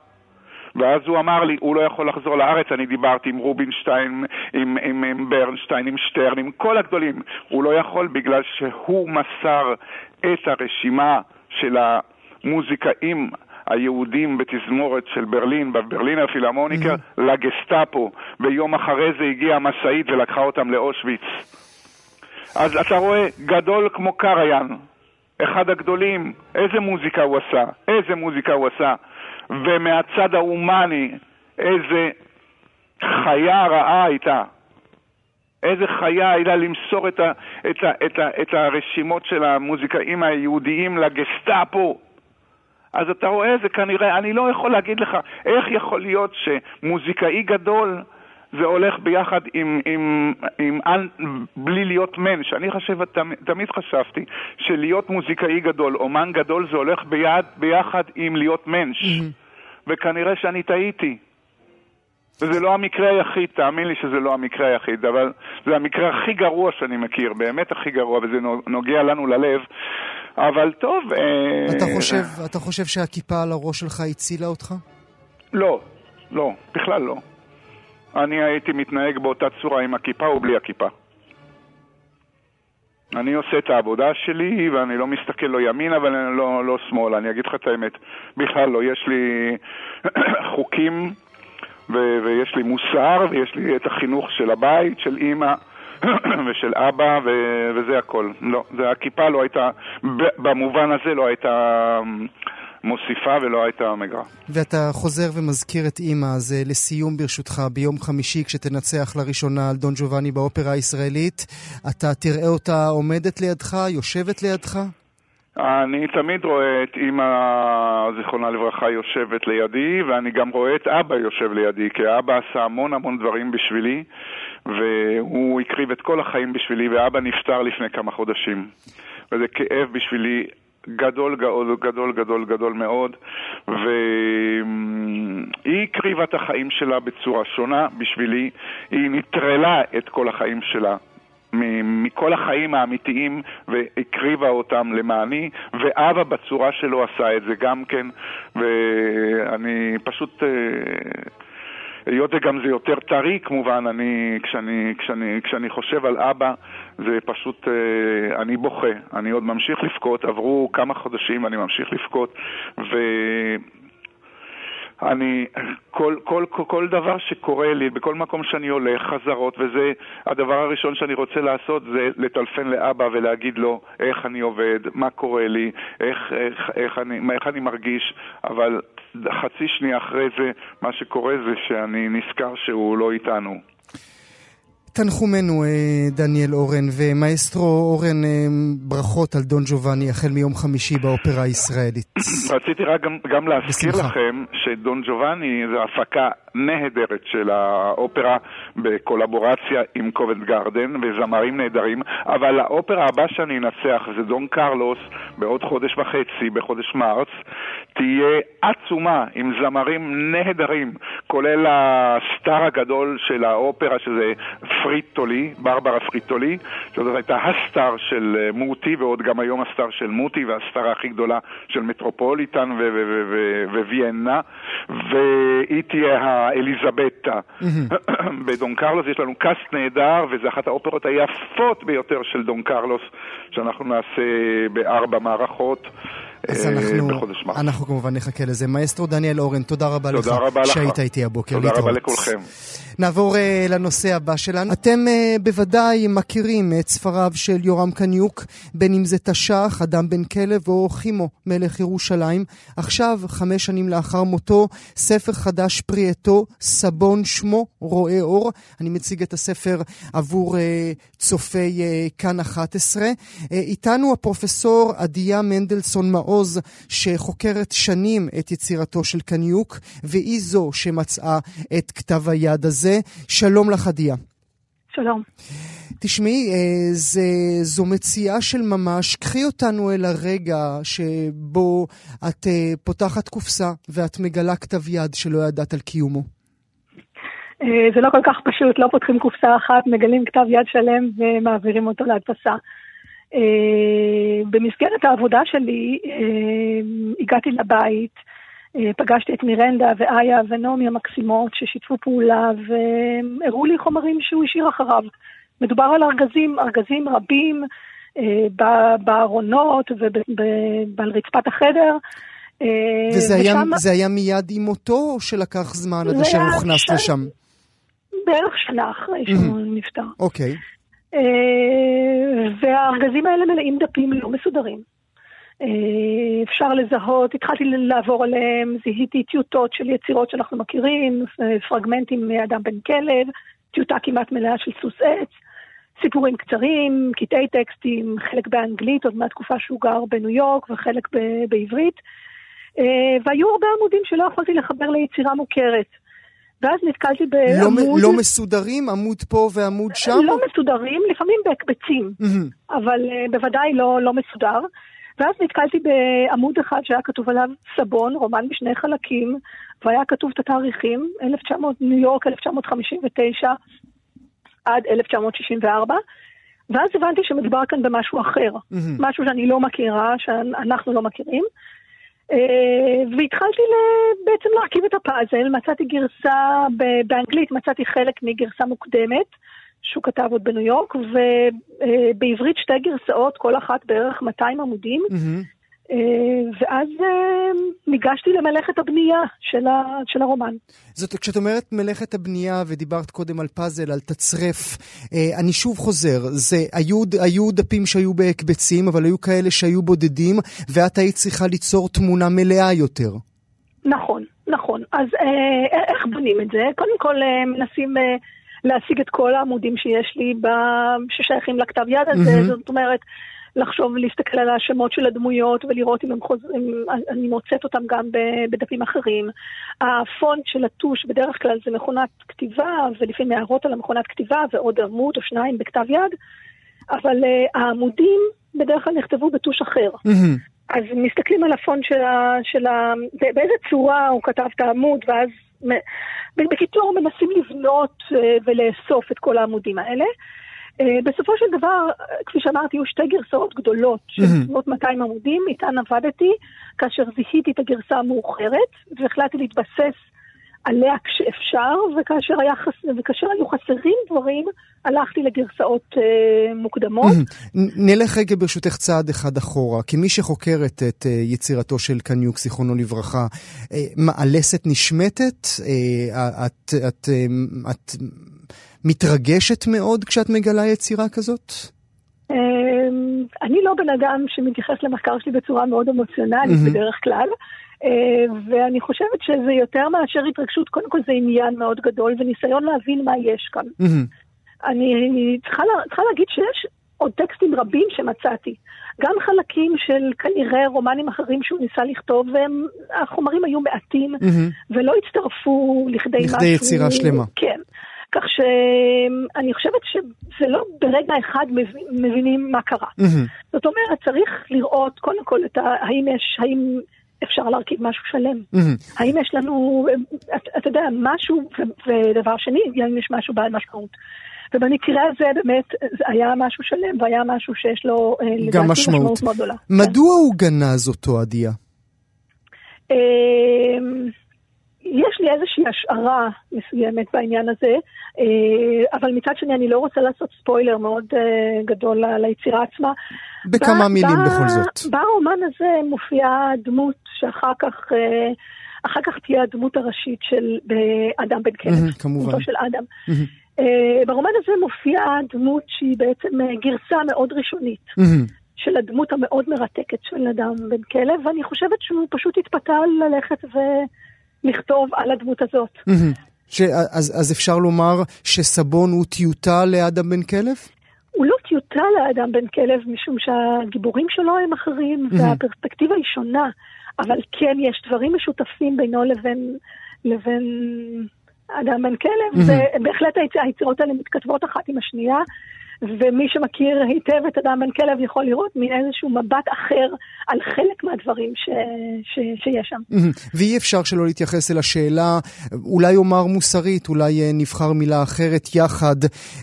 ואז הוא אמר לי, הוא לא יכול לחזור לארץ, אני דיברתי עם רובינשטיין, עם, עם, עם ברנשטיין, עם שטרן, עם כל הגדולים. הוא לא יכול בגלל שהוא מסר את הרשימה של המוזיקאים היהודים בתזמורת של ברלין, בברלין הפילהרמוניקה, mm-hmm. לגסטאפו. ויום אחרי זה הגיעה המשאית ולקחה אותם לאושוויץ. אז אתה רואה, גדול כמו קריין, אחד הגדולים, איזה מוזיקה הוא עשה, איזה מוזיקה הוא עשה. ומהצד ההומני, איזה חיה רעה הייתה. איזה חיה הייתה למסור את, ה, את, ה, את, ה, את הרשימות של המוזיקאים היהודיים לגסטאפו. אז אתה רואה, זה כנראה, אני לא יכול להגיד לך איך יכול להיות שמוזיקאי גדול זה הולך ביחד עם, עם, עם, עם בלי להיות מענץ'. אני חושב, תמיד, חשבתי שלהיות מוזיקאי גדול, אומן גדול, זה הולך ביד, ביחד עם להיות מענץ'. Mm-hmm. וכנראה שאני טעיתי. וזה לא המקרה היחיד, תאמין לי שזה לא המקרה היחיד, אבל זה המקרה הכי גרוע שאני מכיר, באמת הכי גרוע, וזה נוגע לנו ללב. אבל טוב... אה, אתה חושב, אתה חושב שהכיפה על הראש שלך הצילה אותך? לא, לא, בכלל לא. אני הייתי מתנהג באותה צורה עם הכיפה או בלי הכיפה. אני עושה את העבודה שלי ואני לא מסתכל לא ימינה ולא לא שמאל, אני אגיד לך את האמת. בכלל לא, יש לי חוקים ו- ויש לי מוסר ויש לי את החינוך של הבית, של אימא ושל אבא ו- וזה הכל. לא, זה, הכיפה לא הייתה, במובן הזה לא הייתה מוסיפה ולא הייתה מגרה. ואתה חוזר ומזכיר את אימא, אז לסיום ברשותך, ביום חמישי כשתנצח לראשונה על דון ג'ובאני באופרה הישראלית, אתה תראה אותה עומדת לידך, יושבת לידך? אני תמיד רואה את אימא, זיכרונה לברכה, יושבת לידי, ואני גם רואה את אבא יושב לידי, כי אבא עשה המון המון דברים בשבילי, והוא הקריב את כל החיים בשבילי, ואבא נפטר לפני כמה חודשים. וזה כאב בשבילי גדול, גדול, גדול, גדול, גדול מאוד, והיא הקריבה את החיים שלה בצורה שונה בשבילי, היא נטרלה את כל החיים שלה. מכל החיים האמיתיים והקריבה אותם למעני, ואבא בצורה שלו עשה את זה גם כן, ואני פשוט... אה, היות וגם זה יותר טרי כמובן, אני, כשאני, כשאני, כשאני חושב על אבא, זה פשוט, אה, אני בוכה. אני עוד ממשיך לבכות, עברו כמה חודשים, אני ממשיך לבכות. אני, כל, כל, כל, כל דבר שקורה לי, בכל מקום שאני הולך, חזרות, וזה הדבר הראשון שאני רוצה לעשות זה לטלפן לאבא ולהגיד לו איך אני עובד, מה קורה לי, איך, איך, איך, אני, איך אני מרגיש, אבל חצי שנייה אחרי זה, מה שקורה זה שאני נזכר שהוא לא איתנו. תנחומנו, אה, דניאל אורן, ומאסטרו אורן, אה, ברכות על דון ג'ובאני החל מיום חמישי באופרה הישראלית. רציתי רק גם, גם להזכיר בשמחה. לכם שדון ג'ובאני זה הפקה נהדרת של האופרה בקולבורציה עם קובנט גרדן וזמרים נהדרים, אבל האופרה הבאה שאני אנצח זה דון קרלוס בעוד חודש וחצי, בחודש מרץ, תהיה עצומה עם זמרים נהדרים, כולל ה star הגדול של האופרה שזה פריטולי, ברברה פריטולי, שזאת הייתה ה star של מוטי ועוד גם היום ה star של מוטי וה star הכי גדולה של מטרופוליטן וויאנה, והיא תהיה האליזבטה. בדון קרלוס יש לנו cast נהדר, וזו אחת האופרות היפות ביותר של דון קרלוס, שאנחנו נעשה בארבע מערכות. אז אה, אנחנו, בחודש מרס. אנחנו כמובן נחכה לזה. מאסטרו דניאל אורן, תודה רבה תודה לך רבה לך. שהיית איתי הבוקר. תודה רבה. לכולכם. נעבור uh, לנושא הבא שלנו. אתם uh, בוודאי מכירים את ספריו של יורם קניוק, בין אם זה תש"ח, אדם בן כלב, או חימו, מלך ירושלים. עכשיו, חמש שנים לאחר מותו, ספר חדש פרי עטו, סבון שמו, רואה אור. אני מציג את הספר עבור uh, צופי uh, כאן 11. Uh, איתנו הפרופסור עדיה מנדלסון מעוז, שחוקרת שנים את יצירתו של קניוק, והיא זו שמצאה את כתב היד הזה. שלום לך, עדיה. שלום. תשמעי, אה, זה, זו מציאה של ממש. קחי אותנו אל הרגע שבו את אה, פותחת קופסה ואת מגלה כתב יד שלא ידעת על קיומו. אה, זה לא כל כך פשוט, לא פותחים קופסה אחת, מגלים כתב יד שלם ומעבירים אותו להדפסה. אה, במסגרת העבודה שלי אה, הגעתי לבית, אה, פגשתי את מירנדה ואיה ונעמי המקסימות ששיתפו פעולה והראו לי חומרים שהוא השאיר אחריו. מדובר על ארגזים, ארגזים רבים בארונות ועל רצפת החדר. וזה היה, ושם- זה היה מיד עם מותו, או שלקח זמן עד אשר היה הוכנס ש- לשם? בערך שנה אחרי שהוא נפטר. אוקיי. אה, והארגזים האלה מלאים דפים לא מסודרים. אה, אפשר לזהות, התחלתי לעבור עליהם, זיהיתי טיוטות של יצירות שאנחנו מכירים, אה, פרגמנטים מאדם בן כלב, טיוטה כמעט מלאה של סוס עץ, סיפורים קצרים, קטעי טקסטים, חלק באנגלית עוד מהתקופה שהוא גר בניו יורק וחלק ב- בעברית. אה, והיו הרבה עמודים שלא יכולתי לחבר ליצירה מוכרת. ואז נתקלתי לא, בעמוד... מ- לא מסודרים? עמוד פה ועמוד שם? לא מסודרים, לפעמים בהקבצים, מהמם. אבל uh, בוודאי לא, לא מסודר. ואז נתקלתי בעמוד אחד שהיה כתוב עליו סבון, רומן בשני חלקים, והיה כתוב את התאריכים, 1900, ניו יורק 1959 עד 1964, ואז הבנתי שמדובר כאן במשהו אחר, מהמם. משהו שאני לא מכירה, שאנחנו לא מכירים. אה, והתחלתי בעצם להרכיב את הפאזל, מצאתי גרסה באנגלית, מצאתי חלק מגרסה מוקדמת, שהוא כתב עוד בניו יורק, ובעברית שתי גרסאות, כל אחת בערך 200 עמודים, מהמם. אה, ואז אה, ניגשתי למלאכת הבנייה של, ה, של הרומן. זאת, כשאת אומרת מלאכת הבנייה, ודיברת קודם על פאזל, על תצרף, אה, אני שוב חוזר, זה, היו, היו דפים שהיו בהקבצים, אבל היו כאלה שהיו בודדים, ואת היית צריכה ליצור תמונה מלאה יותר. נכון, נכון. אז אה, איך בונים את זה? קודם כל אה, מנסים אה, להשיג את כל העמודים שיש לי ב- ששייכים לכתב יד הזה, מהמם. זאת אומרת, לחשוב ולהסתכל על השמות של הדמויות ולראות אם הם חוזרים, אני מוצאת אותם גם בדפים אחרים. הפונט של הטוש בדרך כלל זה מכונת כתיבה, ולפעמים הערות על המכונת כתיבה ועוד עמוד או שניים בכתב יד, אבל אה, העמודים בדרך כלל נכתבו בטוש אחר. אז מסתכלים על הפון של ה... של ה באיזה צורה הוא כתב את העמוד, ואז בקיצור מנסים לבנות אה, ולאסוף את כל העמודים האלה. אה, בסופו של דבר, כפי שאמרתי, היו שתי גרסאות גדולות של. בסביבות 200 עמודים, איתן עבדתי, כאשר זיהיתי את הגרסה המאוחרת, והחלטתי להתבסס עליה כשאפשר, וכאשר, היה חס... וכאשר היו חסרים דברים, הלכתי לגרסאות אה, מוקדמות. נלך רגע ברשותך צעד אחד אחורה. כמי שחוקרת את אה, יצירתו של קניוק, זיכרונו לברכה, אה, מה, הלסת נשמטת? אה, את, את, אה, את מתרגשת מאוד כשאת מגלה יצירה כזאת? אמ, אני לא בן אדם שמתייחס למחקר שלי בצורה מאוד אמוציונלית. בדרך כלל, אה, ואני חושבת שזה יותר מאשר התרגשות, קודם כל זה עניין מאוד גדול וניסיון להבין מה יש כאן. אני צריכה, לה, צריכה להגיד שיש עוד טקסטים רבים שמצאתי, גם חלקים של כנראה רומנים אחרים שהוא ניסה לכתוב, והחומרים היו מעטים מהמם. ולא הצטרפו לכדי משהו... לכדי יצירה שלמה. כן. כך שאני חושבת שזה לא ברגע אחד מבינים מה קרה. מהמם. זאת אומרת, צריך לראות קודם כל את ה... האם יש... האם אפשר להרכיב משהו שלם? מהמם. האם יש לנו, אתה אתה יודע, משהו, ו- ודבר שני, האם יש משהו בעל משמעות. ובמקרה הזה באמת זה היה משהו שלם, והיה משהו שיש לו, אה, לדעתי, משמעות. משמעות מאוד גדולה. מדוע הוא גנז אותו, עדיה? יש לי איזושהי השערה מסוימת בעניין הזה, אה, אבל מצד שני אני לא רוצה לעשות ספוילר מאוד אה, גדול ליצירה עצמה. בכמה מילים בכל זאת. ברומן הזה מופיעה דמות שאחר כך... אחר כך תהיה הדמות הראשית של אדם בן כלב. כמובן. דמותו של אדם. ברומן הזה מופיעה דמות שהיא בעצם גרסה מאוד ראשונית. של הדמות המאוד מרתקת של אדם בן כלב, ואני חושבת שהוא פשוט התפתה ללכת ולכתוב על הדמות הזאת. ש... אז, אז אפשר לומר שסבון הוא טיוטה לאדם בן כלב? הוא לא טיוטה לאדם בן כלב, משום שהגיבורים שלו הם אחרים, והפרספקטיבה היא שונה, אבל כן יש דברים משותפים בינו לבין, לבין אדם בן כלב, ובהחלט היצירות האלה מתכתבות אחת עם השנייה. ומי שמכיר היטב את אדם בן כלב יכול לראות מין איזשהו מבט אחר על חלק מהדברים ש, ש, שיש שם. ואי אפשר שלא להתייחס אל השאלה, אולי אומר מוסרית, אולי אה, נבחר מילה אחרת יחד,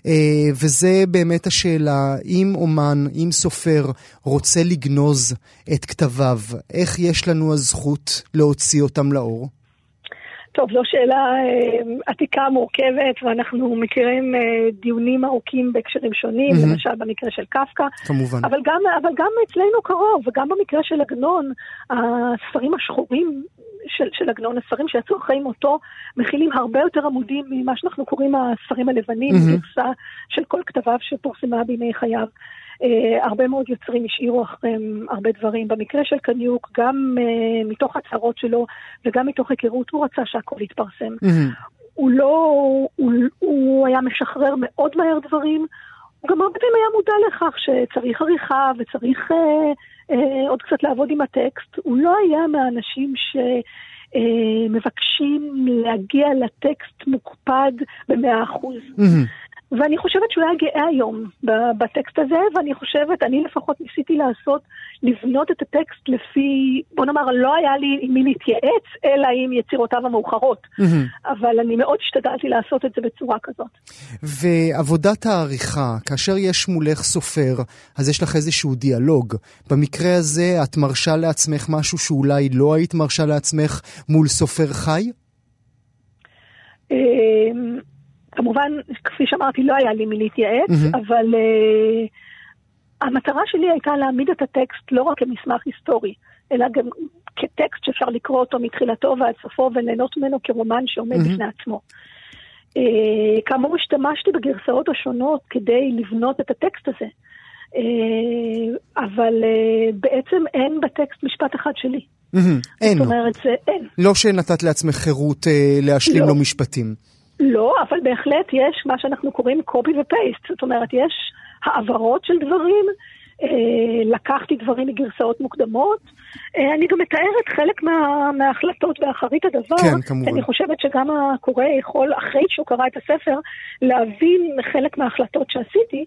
אה, וזה באמת השאלה, אם אומן, אם סופר רוצה לגנוז את כתביו, איך יש לנו הזכות להוציא אותם לאור? טוב, זו שאלה אה, עתיקה מורכבת, ואנחנו מכירים אה, דיונים ארוכים בהקשרים שונים, mm-hmm. למשל במקרה של קפקא. כמובן. אבל גם, אבל גם אצלנו קרוב, וגם במקרה של עגנון, הספרים השחורים של, של עגנון, הספרים שיצאו אחרי מותו, מכילים הרבה יותר עמודים ממה שאנחנו קוראים הספרים הלבנים, mm-hmm. גרסה של כל כתביו שפורסמה בימי חייו. Uh, הרבה מאוד יוצרים השאירו אחריהם הרבה דברים. במקרה של קניוק, גם uh, מתוך הצהרות שלו וגם מתוך היכרות, הוא רצה שהכל יתפרסם. Mm-hmm. הוא לא, הוא, הוא היה משחרר מאוד מהר דברים, הוא גם הרבה פעמים היה מודע לכך שצריך עריכה וצריך uh, uh, עוד קצת לעבוד עם הטקסט. הוא לא היה מהאנשים ש... מבקשים להגיע לטקסט מוקפד במאה אחוז. Mm-hmm. ואני חושבת שהוא היה גאה היום בטקסט הזה, ואני חושבת, אני לפחות ניסיתי לעשות, לבנות את הטקסט לפי, בוא נאמר, לא היה לי עם מי להתייעץ, אלא עם יצירותיו המאוחרות. Mm-hmm. אבל אני מאוד השתדלתי לעשות את זה בצורה כזאת. ועבודת העריכה, כאשר יש מולך סופר, אז יש לך איזשהו דיאלוג. במקרה הזה, את מרשה לעצמך משהו שאולי לא היית מרשה לעצמך מול סופר חי? כמובן, כפי שאמרתי, לא היה לי מי להתייעץ, mm-hmm. אבל uh, המטרה שלי הייתה להעמיד את הטקסט לא רק כמסמך היסטורי, אלא גם כטקסט שאפשר לקרוא אותו מתחילתו ועד סופו וליהנות ממנו כרומן שעומד mm-hmm. בפני עצמו. Uh, כאמור, השתמשתי בגרסאות השונות כדי לבנות את הטקסט הזה, uh, אבל uh, בעצם אין בטקסט משפט אחד שלי. Mm-hmm. אין. זאת אומרת, זה אין. לא שנתת לעצמך חירות uh, להשלים לא. לו משפטים. לא, אבל בהחלט יש מה שאנחנו קוראים copy ו-paste, זאת אומרת, יש העברות של דברים, אה, לקחתי דברים מגרסאות מוקדמות, אה, אני גם מתארת חלק מה, מההחלטות באחרית הדבר, כן, כמובן. אני חושבת שגם הקורא יכול, אחרי שהוא קרא את הספר, להבין חלק מההחלטות שעשיתי.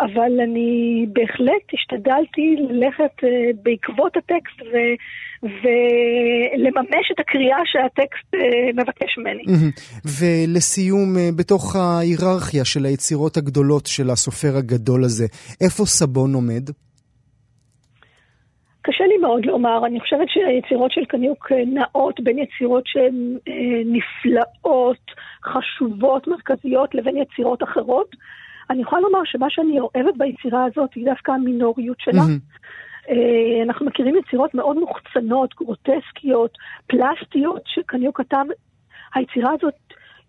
אבל אני בהחלט השתדלתי ללכת uh, בעקבות הטקסט ו, ולממש את הקריאה שהטקסט uh, מבקש ממני. ולסיום, uh, בתוך ההיררכיה של היצירות הגדולות של הסופר הגדול הזה, איפה סבון עומד? קשה לי מאוד לומר, אני חושבת שהיצירות של קניוק נעות בין יצירות שהן נפלאות, חשובות, מרכזיות, לבין יצירות אחרות. אני יכולה לומר שמה שאני אוהבת ביצירה הזאת היא דווקא המינוריות שלה. Mm-hmm. אנחנו מכירים יצירות מאוד מוחצנות, גרוטסקיות, פלסטיות, שכנראה כתב, היצירה הזאת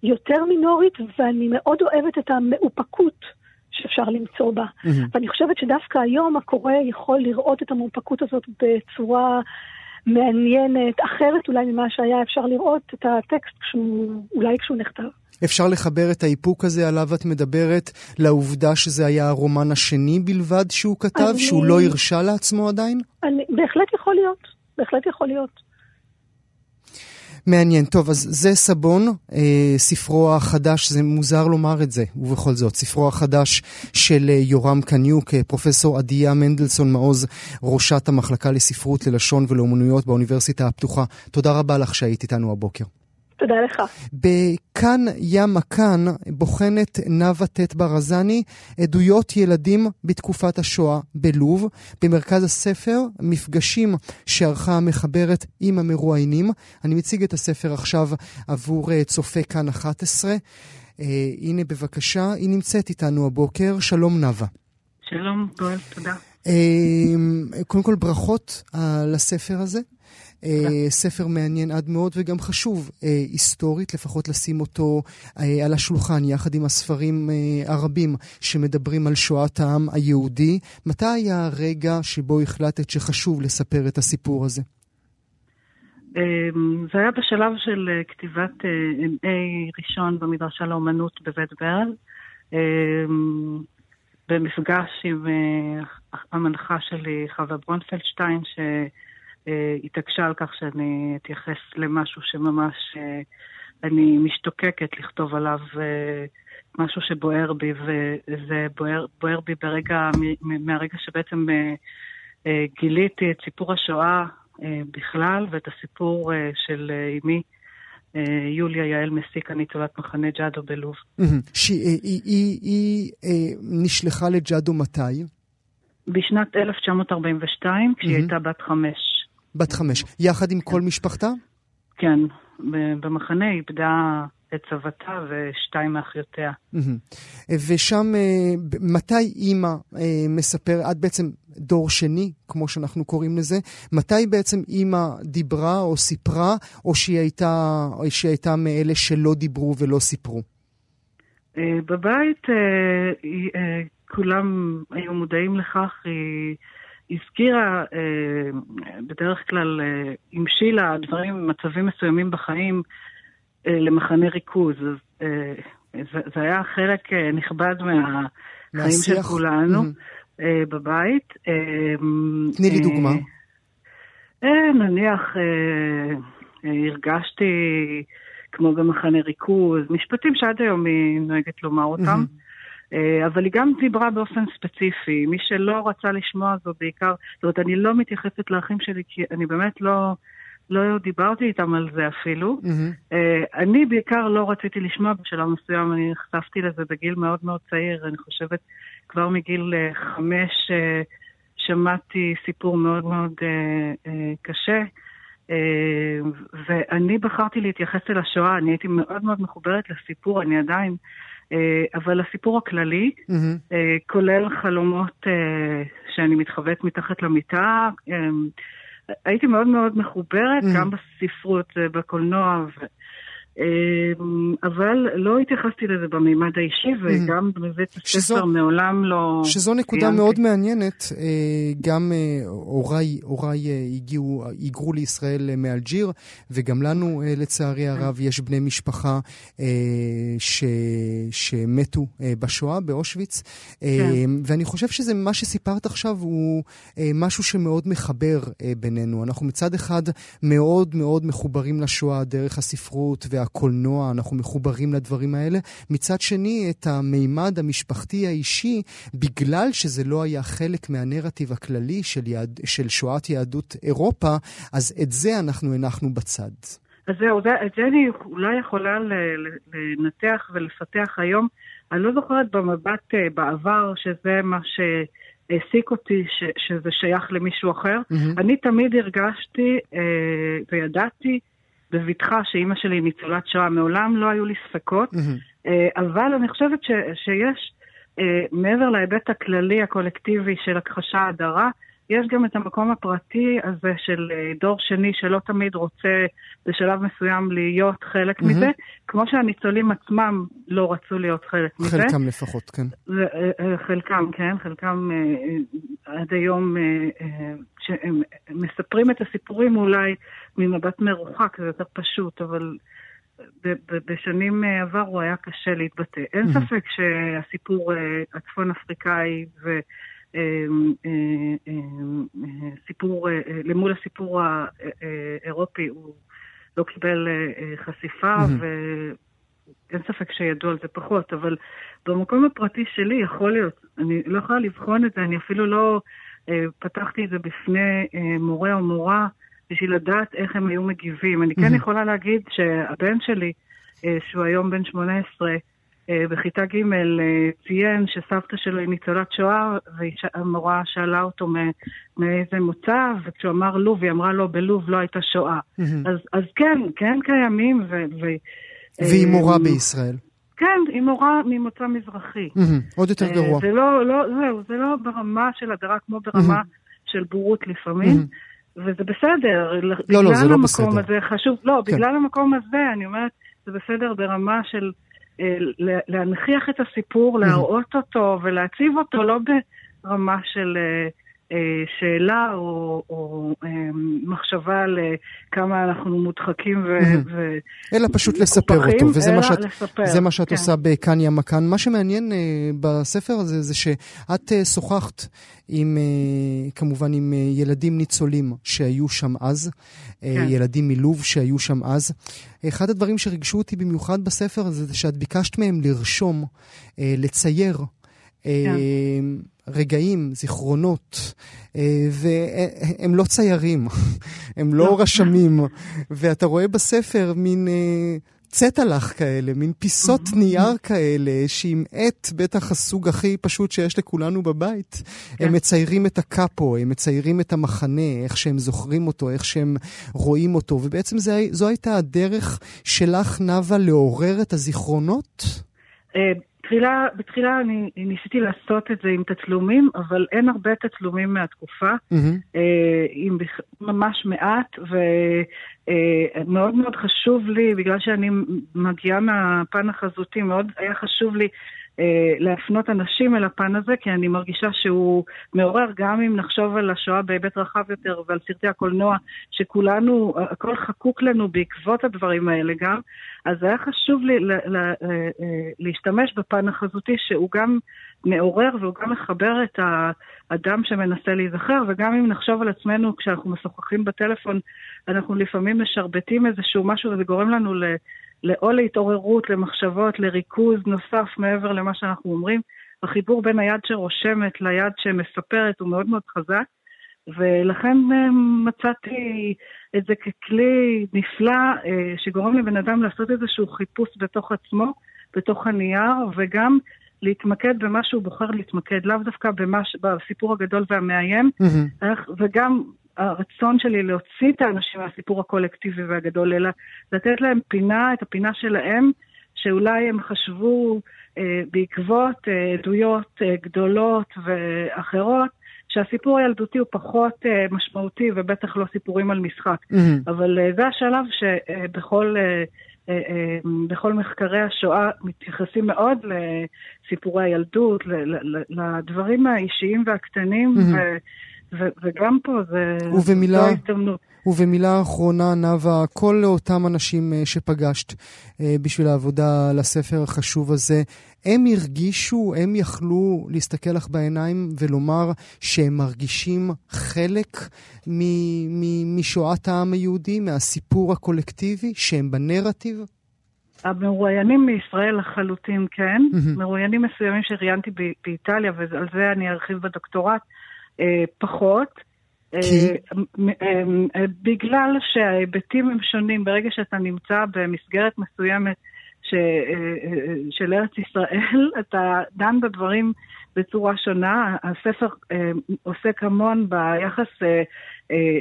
יותר מינורית, ואני מאוד אוהבת את המאופקות שאפשר למצוא בה. Mm-hmm. ואני חושבת שדווקא היום הקורא יכול לראות את המאופקות הזאת בצורה מעניינת, אחרת אולי ממה שהיה אפשר לראות את הטקסט כשהוא, אולי כשהוא נכתב. אפשר לחבר את האיפוק הזה עליו את מדברת לעובדה שזה היה הרומן השני בלבד שהוא כתב, אני... שהוא לא הרשה לעצמו עדיין? אני... בהחלט יכול להיות, בהחלט יכול להיות. מעניין. טוב, אז זה סבון, אה, ספרו החדש, זה מוזר לומר את זה, ובכל זאת, ספרו החדש של אה, יורם קניוק, אה, פרופסור עדיה מנדלסון מעוז, ראשת המחלקה לספרות, ללשון ולאומנויות באוניברסיטה הפתוחה. תודה רבה לך שהיית איתנו הבוקר. תודה לך. בכאן ים הכאן בוחנת נאוה ט' ברזני עדויות ילדים בתקופת השואה בלוב. במרכז הספר מפגשים שערכה המחברת עם המרואיינים. אני מציג את הספר עכשיו עבור אה, צופה כאן 11. Uh, הנה בבקשה, היא נמצאת איתנו הבוקר. שלום נאוה. שלום, גואל, תודה. Uh, קודם כל ברכות על הספר הזה. אה, ספר מעניין עד מאוד וגם חשוב אה, היסטורית, לפחות לשים אותו אה, על השולחן יחד עם הספרים הרבים שמדברים על שואת העם היהודי. מתי היה הרגע שבו החלטת שחשוב לספר את הסיפור הזה? זה היה בשלב של כתיבת MA ראשון במדרשה לאומנות בבית ברל. במפגש עם המנחה שלי, חווה ברונפלדשטיין, ש... אה, התעקשה על כך שאני אתייחס למשהו שממש אה, אני משתוקקת לכתוב עליו אה, משהו שבוער בי, וזה בוער, בוער בי ברגע, מהרגע שבעצם גיליתי את סיפור השואה בכלל ואת הסיפור של אמי. יוליה יעל מסיקה, ניצולת מחנה ג'אדו בלוב. היא נשלחה לג'אדו מתי? בשנת 1942, כשהיא הייתה בת חמש. בת חמש. יחד עם כל משפחתה? כן, במחנה היא איבדה את סבתה ושתיים מאחיותיה. ושם, אה, מתי אימא אה, מספר, את בעצם דור שני, כמו שאנחנו קוראים לזה, מתי בעצם אימא דיברה או סיפרה, או שהיא הייתה, או שהיא הייתה מאלה שלא דיברו ולא סיפרו? אה, בבית כולם היו מודעים לכך, היא... הזכירה אה, בדרך כלל, אה, המשילה דברים, מצבים מסוימים בחיים אה, למחנה ריכוז. אז אה, זה, היה חלק אה, נכבד מהחיים. של כולנו mm-hmm. אה, בבית. אה, תני לי אה, דוגמה. אה, נניח, אה, אה, הרגשתי כמו במחנה ריכוז, משפטים שעד היום היא נוהגת לומר אותם. Mm-hmm. אה, אבל היא גם דיברה באופן ספציפי. מי שלא רצה לשמוע זו בעיקר, זאת אומרת, אני לא מתייחסת לאחים שלי, כי אני באמת לא, לא דיברתי איתם על זה אפילו. Mm-hmm. אני בעיקר לא רציתי לשמוע בשלב מסוים, אני נחשפתי לזה בגיל מאוד מאוד צעיר, אני חושבת כבר מגיל אה, חמש שמעתי סיפור מאוד מאוד קשה. ואני בחרתי להתייחס אל השואה, אני הייתי מאוד מאוד מחוברת לסיפור, אני עדיין אבל הסיפור הכללי, mm-hmm. כולל חלומות אה, שאני מתחבאת מתחת למיטה, הייתי מאוד מאוד מחוברת, mm-hmm. גם בספרות, בקולנוע, אבל לא התייחסתי לזה במימד האישי, וגם בבית הספר מעולם לא... שזו נקודה מאוד מעניינת. אה, גם אה, הוריי, הוריי אה, הגיעו, היגרו לישראל מאלג'יר, וגם לנו, לצערי כן. הרב, יש בני משפחה ש... שמתו בשואה, באושוויץ. כן. ואני חושב שזה, מה שסיפרת עכשיו הוא משהו שמאוד מחבר בינינו. אנחנו מצד אחד מאוד מאוד מחוברים לשואה דרך הספרות וה... הקולנוע, אנחנו מחוברים לדברים האלה. מצד שני, את המימד המשפחתי האישי, בגלל שזה לא היה חלק מהנרטיב הכללי של, יד, של שואת יהדות אירופה, אז את זה אנחנו הנחנו בצד. אז זהו, זה, את זה אני אולי יכולה לנתח ולפתח היום. אני לא זוכרת במבט אה, בעבר שזה מה שהעסיק אותי, ש, שזה שייך למישהו אחר. Mm-hmm. אני תמיד הרגשתי אה, וידעתי בבטחה שאימא שלי היא ניצולת שואה, מעולם לא היו לי ספקות, mm-hmm. אבל אני חושבת ש, שיש, אה, מעבר להיבט הכללי, הקולקטיבי של הכחשה הדרה, יש גם את המקום הפרטי הזה של אה, דור שני שלא תמיד רוצה בשלב מסוים להיות חלק mm-hmm. מזה, כמו שהניצולים עצמם לא רצו להיות חלק חלקם מזה. חלקם לפחות, כן. ו, חלקם, כן, חלקם עד היום שהם מספרים את הסיפורים אולי ממבט מרוחק, זה יותר פשוט, אבל בשנים עברו היה קשה להתבטא. אין mm-hmm. ספק שהסיפור הצפון אפריקאי ו... סיפור, למול הסיפור האירופי הוא לא קיבל חשיפה. ואין ספק שידעו על זה פחות, אבל במקום הפרטי שלי יכול להיות, אני לא יכולה לבחון את זה, אני אפילו לא פתחתי את זה בפני מורה או מורה בשביל לדעת איך הם היו מגיבים. אני כן יכולה להגיד שהבן שלי, אה, שהוא היום בן 18, אה, בכיתה ג' אה, ציין שסבתא שלו היא ניצולת שואה, והמורה שאלה אותו מאיזה מוצא, וכשהוא אמר לוב, היא אמרה לו, בלוב לא הייתה שואה. אז, אז כן, כן קיימים, ו... ו והיא מורה בישראל. כן, היא מורה ממוצא מזרחי. עוד יותר גרוע. זה לא, לא, זהו, זה לא ברמה של הדרה כמו ברמה של בורות לפעמים. וזה בסדר. לא, לא, זה לא בסדר. הזה חשוב, לא, כן. בגלל המקום הזה, אני אומרת, זה בסדר ברמה של אה, להנכיח את הסיפור, להראות אותו ולהציב אותו, לא ברמה של... אה, אה, שאלה או, או אה, מחשבה על כמה אנחנו מודחקים ו... ו אלא פשוט לספר אותו, וזה מה שאת, לספר, מה שאת כן. עושה בכאן ימקן. מה שמעניין בספר הזה זה שאת שוחחת עם, כמובן עם ילדים ניצולים שהיו שם אז, כן. ילדים מלוב שהיו שם אז. אחד הדברים שריגשו אותי במיוחד בספר הזה זה שאת ביקשת מהם לרשום, לצייר. כן. רגעים, זיכרונות, אה, והם לא ציירים, הם לא, לא רשמים, ואתה רואה בספר מין אה, צטלח כאלה, מין פיסות נייר כאלה, שעם עט, בטח הסוג הכי פשוט שיש לכולנו בבית, הם כן. מציירים את הקאפו, הם מציירים את המחנה, איך שהם זוכרים אותו, איך שהם רואים אותו, ובעצם זו הייתה הדרך שלך, נאוה, לעורר את הזיכרונות? בתחילה, בתחילה אני ניסיתי לעשות את זה עם תצלומים, אבל אין הרבה תצלומים מהתקופה, mm-hmm. אה, עם ממש מעט, ומאוד אה, מאוד חשוב לי, בגלל שאני מגיעה מהפן החזותי, מאוד היה חשוב לי להפנות אנשים אל הפן הזה, כי אני מרגישה שהוא מעורר, גם אם נחשוב על השואה בהיבט רחב יותר ועל סרטי הקולנוע, שכולנו, הכל חקוק לנו בעקבות הדברים האלה גם, אז היה חשוב לי לה, לה, אה, להשתמש בפן החזותי שהוא גם מעורר והוא גם מחבר את האדם שמנסה להיזכר, וגם אם נחשוב על עצמנו כשאנחנו משוחחים בטלפון, אנחנו לפעמים משרבטים איזשהו משהו וזה גורם לנו ל... או להתעוררות, למחשבות, לריכוז נוסף מעבר למה שאנחנו אומרים. החיבור בין היד שרושמת ליד שמספרת הוא מאוד מאוד חזק, ולכן אה, מצאתי את זה ככלי נפלא אה, שגורם לבן אדם לעשות איזשהו חיפוש בתוך עצמו, בתוך הנייר, וגם להתמקד במה שהוא בוחר להתמקד, לאו דווקא במש, בסיפור הגדול והמאיים, mm-hmm. וגם הרצון שלי להוציא את האנשים מהסיפור הקולקטיבי והגדול, אלא לתת להם פינה, את הפינה שלהם, שאולי הם חשבו אה, בעקבות אה, עדויות אה, גדולות ואחרות, שהסיפור הילדותי הוא פחות אה, משמעותי ובטח לא סיפורים על משחק. Mm-hmm. אבל אה, זה השלב שבכל... אה, אה, אה, בכל מחקרי השואה מתייחסים מאוד לסיפורי הילדות, לדברים האישיים והקטנים, mm-hmm. וגם פה זה, ובמילה, זו. ובמילה אחרונה, נאוה, כל אותם אנשים אה, שפגשת אה, בשביל העבודה על הספר החשוב הזה, הם הרגישו, הם יכלו להסתכל לך בעיניים ולומר שהם מרגישים חלק משואת העם היהודי, מהסיפור הקולקטיבי, שהם בנרטיב? המרואיינים מישראל לחלוטין כן, מרואיינים מסוימים שראיינתי באיטליה, ועל זה אני ארחיב בדוקטורט, פחות. אה, אה, בגלל שההיבטים הם שונים, ברגע שאתה נמצא במסגרת מסוימת ש, של ארץ ישראל, אתה דן בדברים בצורה שונה. הספר עוסק המון ביחס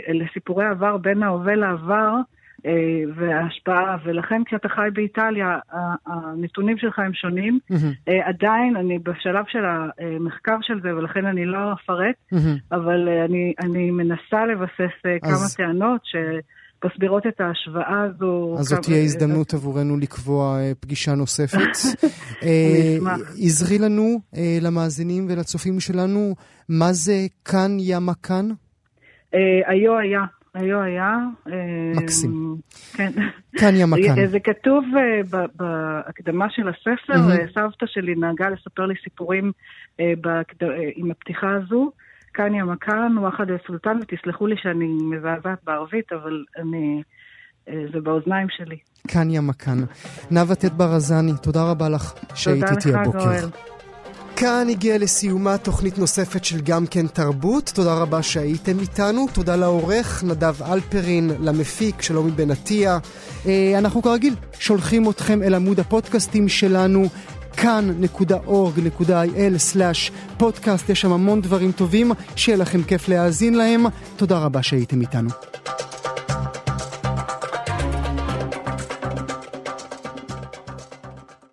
לסיפורי עבר בין ההווה לעבר. אה, וההשפעה, ולכן כשאתה חי באיטליה, הנתונים שלך הם שונים. Mm-hmm. עדיין, אני בשלב של המחקר של זה, ולכן אני לא אפרט, mm-hmm. אבל אה, אני, אני מנסה לבסס אז... כמה טענות ש... מסבירות את ההשוואה הזו. אז זאת תהיה הזדמנות עבורנו לקבוע פגישה נוספת. אני אשמח. עזרי לנו, למאזינים ולצופים שלנו, מה זה כאן ימה כאן? היו היה. היו היה. מקסים. כן. כאן יא מכאן. זה כתוב אה, בהקדמה של הספר, mm-hmm. סבתא שלי נהגה לספר לי סיפורים אה, עם הפתיחה הזו. יא מכאן, וואחד סולטן, ותסלחו לי שאני מזעזעת בערבית, אבל אני... זה באוזניים שלי. יא מכאן. נאוה ט' ברזני, תודה רבה לך שהיית איתי הבוקר. תודה לך, גואל. כאן הגיעה לסיומה תוכנית נוספת של גם כן תרבות. תודה רבה שהייתם איתנו. תודה לעורך נדב אלפרין, למפיק שלומי בן עטיה. אה, אנחנו כרגיל שולחים אתכם אל עמוד הפודקאסטים שלנו. כאן.org.il/פודקאסט, יש שם המון דברים טובים, שיהיה לכם כיף להאזין להם. תודה רבה שהייתם איתנו.